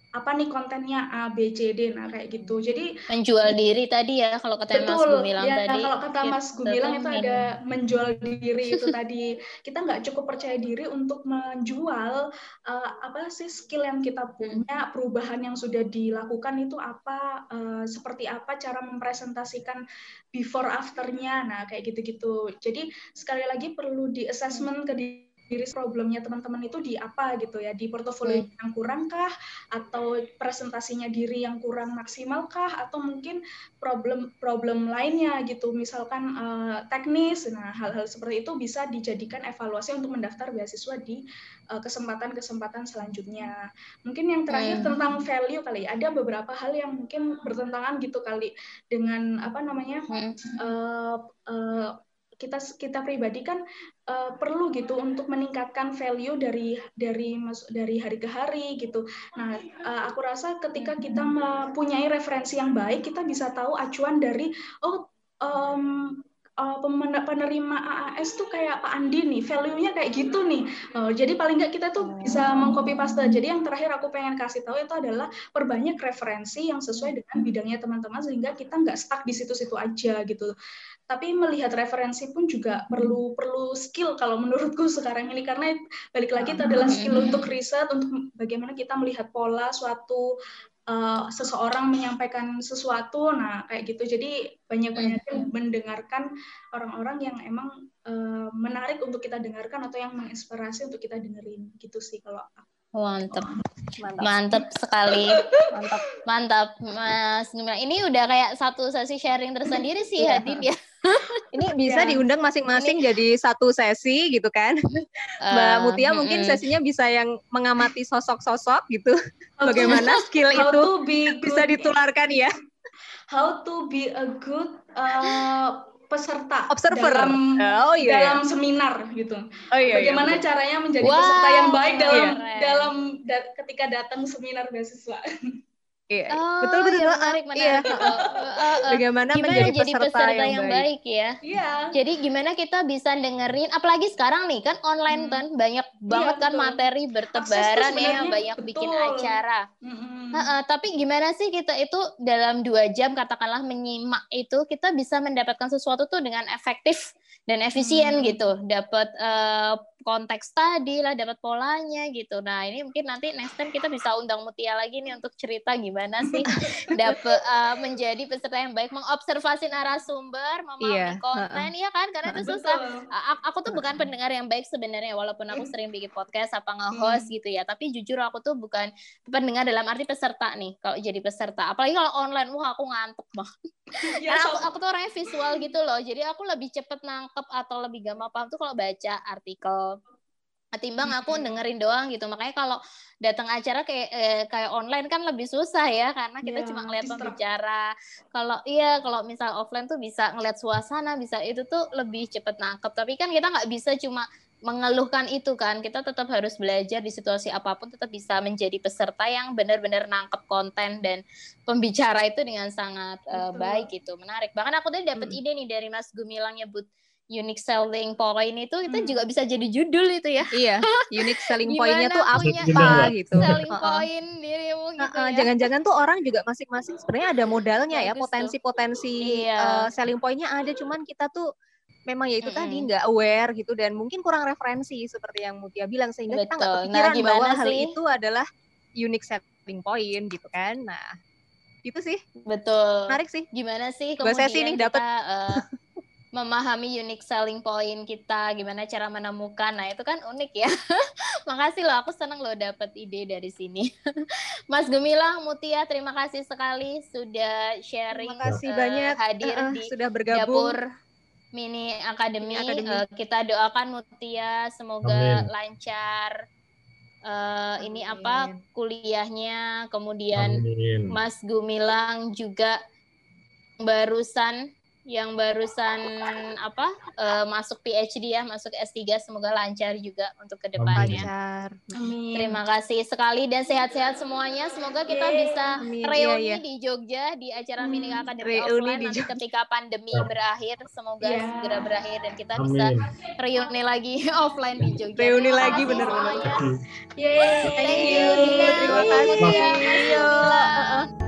apa nih kontennya A B C D nah kayak gitu. Jadi menjual diri tadi ya kalau kata betul, Mas Gumilang ya, tadi. kalau kata Mas Gumilang itu ada menjual diri itu tadi. Kita nggak cukup percaya diri untuk menjual uh, apa sih skill yang kita punya perubahan yang sudah dilakukan itu apa uh, seperti apa cara mempresentasikan before afternya nah kayak gitu-gitu. Jadi sekali lagi perlu di assessment ke diri diri problemnya teman-teman itu di apa gitu ya? Di portofolio hmm. yang kurang kah? Atau presentasinya diri yang kurang maksimal kah? Atau mungkin problem problem lainnya gitu? Misalkan uh, teknis. Nah hal-hal seperti itu bisa dijadikan evaluasi untuk mendaftar beasiswa di eh, kesempatan-kesempatan uh, selanjutnya. Mungkin yang terakhir hmm. tentang value kali. Ada beberapa hal yang mungkin bertentangan gitu kali dengan apa namanya hmm. uh, uh, kita kita pribadi kan uh, perlu gitu untuk meningkatkan value dari dari dari hari ke hari gitu. Nah, uh, aku rasa ketika kita mempunyai referensi yang baik, kita bisa tahu acuan dari oh um, uh, penerima AAS tuh kayak Pak Andi nih, value-nya kayak gitu nih. Uh, jadi paling nggak kita tuh bisa mengcopy paste. Jadi yang terakhir aku pengen kasih tahu itu adalah perbanyak referensi yang sesuai dengan bidangnya teman-teman sehingga kita nggak stuck di situ-situ aja gitu tapi melihat referensi pun juga perlu perlu skill kalau menurutku sekarang ini karena balik lagi itu adalah skill untuk riset untuk bagaimana kita melihat pola suatu uh, seseorang menyampaikan sesuatu nah kayak gitu jadi banyak-banyak mendengarkan orang-orang yang emang uh, menarik untuk kita dengarkan atau yang menginspirasi untuk kita dengerin gitu sih kalau aku Mantap. Mantap. Mantap sekali. Mantap. Mantap. Mas Ini udah kayak satu sesi sharing tersendiri sih yeah. Hadin ya. Ini bisa ya. diundang masing-masing jadi satu sesi gitu kan. Mbak uh, Mutia mungkin sesinya bisa yang mengamati sosok-sosok gitu. Bagaimana skill itu bisa ditularkan ya. How to be a good uh, peserta observer dalam oh, iya, dalam iya. seminar gitu. Oh, iya, iya Bagaimana iya, caranya menjadi wow, peserta yang baik dalam iya. dalam da, ketika datang seminar beasiswa. Iya, oh, betul betul. Iya, menarik, menarik. Iya. Uh, uh, Bagaimana gimana menjadi jadi peserta, peserta yang, yang baik. baik ya? Iya. Jadi gimana kita bisa dengerin, apalagi sekarang nih kan online hmm. kan banyak iya, banget kan materi bertebaran ya, banyak betul. bikin acara. Hmm. Uh, uh, tapi gimana sih kita itu dalam dua jam katakanlah menyimak itu kita bisa mendapatkan sesuatu tuh dengan efektif dan efisien hmm. gitu, dapat uh, konteks tadi lah, dapat polanya gitu. Nah ini mungkin nanti next time kita bisa undang Mutia lagi nih untuk cerita gimana sih dapat uh, menjadi peserta yang baik, mengobservasi narasumber, memahami yeah. konten, iya kan? Karena itu susah. Aku tuh bukan pendengar yang baik sebenarnya, walaupun aku sering bikin podcast apa nge-host hmm. gitu ya. Tapi jujur aku tuh bukan pendengar dalam arti peserta nih. Kalau jadi peserta, apalagi kalau online, wah aku ngantuk mah. Ya, aku, aku tuh orangnya visual gitu loh. Jadi aku lebih cepet nangkep atau lebih gampang paham tuh kalau baca artikel. Ketimbang aku dengerin doang gitu. Makanya kalau datang acara kayak eh, kayak online kan lebih susah ya. Karena kita yeah, cuma ngeliat pembicara. Kalau iya kalau misal offline tuh bisa ngeliat suasana bisa itu tuh lebih cepet nangkep. Tapi kan kita nggak bisa cuma mengeluhkan itu kan kita tetap harus belajar di situasi apa pun tetap bisa menjadi peserta yang benar-benar nangkep konten dan pembicara itu dengan sangat uh, baik gitu menarik bahkan aku tadi dapat hmm. ide nih dari Mas Gumilang nyebut unique selling point itu kita hmm. juga bisa jadi judul itu ya. Iya, unique selling point-nya tuh apa gitu. Selling point dirimu gitu uh, uh, ya. Jangan-jangan tuh orang juga masing-masing sebenarnya ada modalnya ya, potensi-potensi iya. uh, selling point-nya ada cuman kita tuh memang ya itu mm -hmm. tadi nggak aware gitu dan mungkin kurang referensi seperti yang Mutia bilang sehingga Betul. kita nggak kepikiran nah, bahwa sih? hal itu adalah unique selling point gitu kan. Nah, itu sih. Betul. Menarik sih. Gimana sih kemudian sesi nih dapat uh, memahami unique selling point kita, gimana cara menemukan. Nah, itu kan unik ya. Makasih loh, aku senang loh dapat ide dari sini. Mas Gemilang, Mutia, terima kasih sekali sudah sharing. Terima kasih uh, banyak hadir uh, di sudah bergabung. dapur Mini Academy. Uh, kita doakan Mutia semoga Amin. lancar. Uh, ini apa kuliahnya, kemudian Amin. Mas Gumilang juga barusan yang barusan apa uh, masuk PhD ya, masuk S3 semoga lancar juga untuk ke depannya. Lancar. Amin. Terima kasih sekali dan sehat-sehat semuanya. Semoga kita Yeay. bisa Amin. Iya, reuni yeah, yeah. di Jogja di acara hmm. mini akademi offline nanti Jogja. ketika pandemi berakhir. Semoga yeah. segera berakhir dan kita Amin. bisa reuni lagi offline di Jogja. Reuni lagi benar-benar. Yeay. Thank you. Terima kasih. Terima kasih.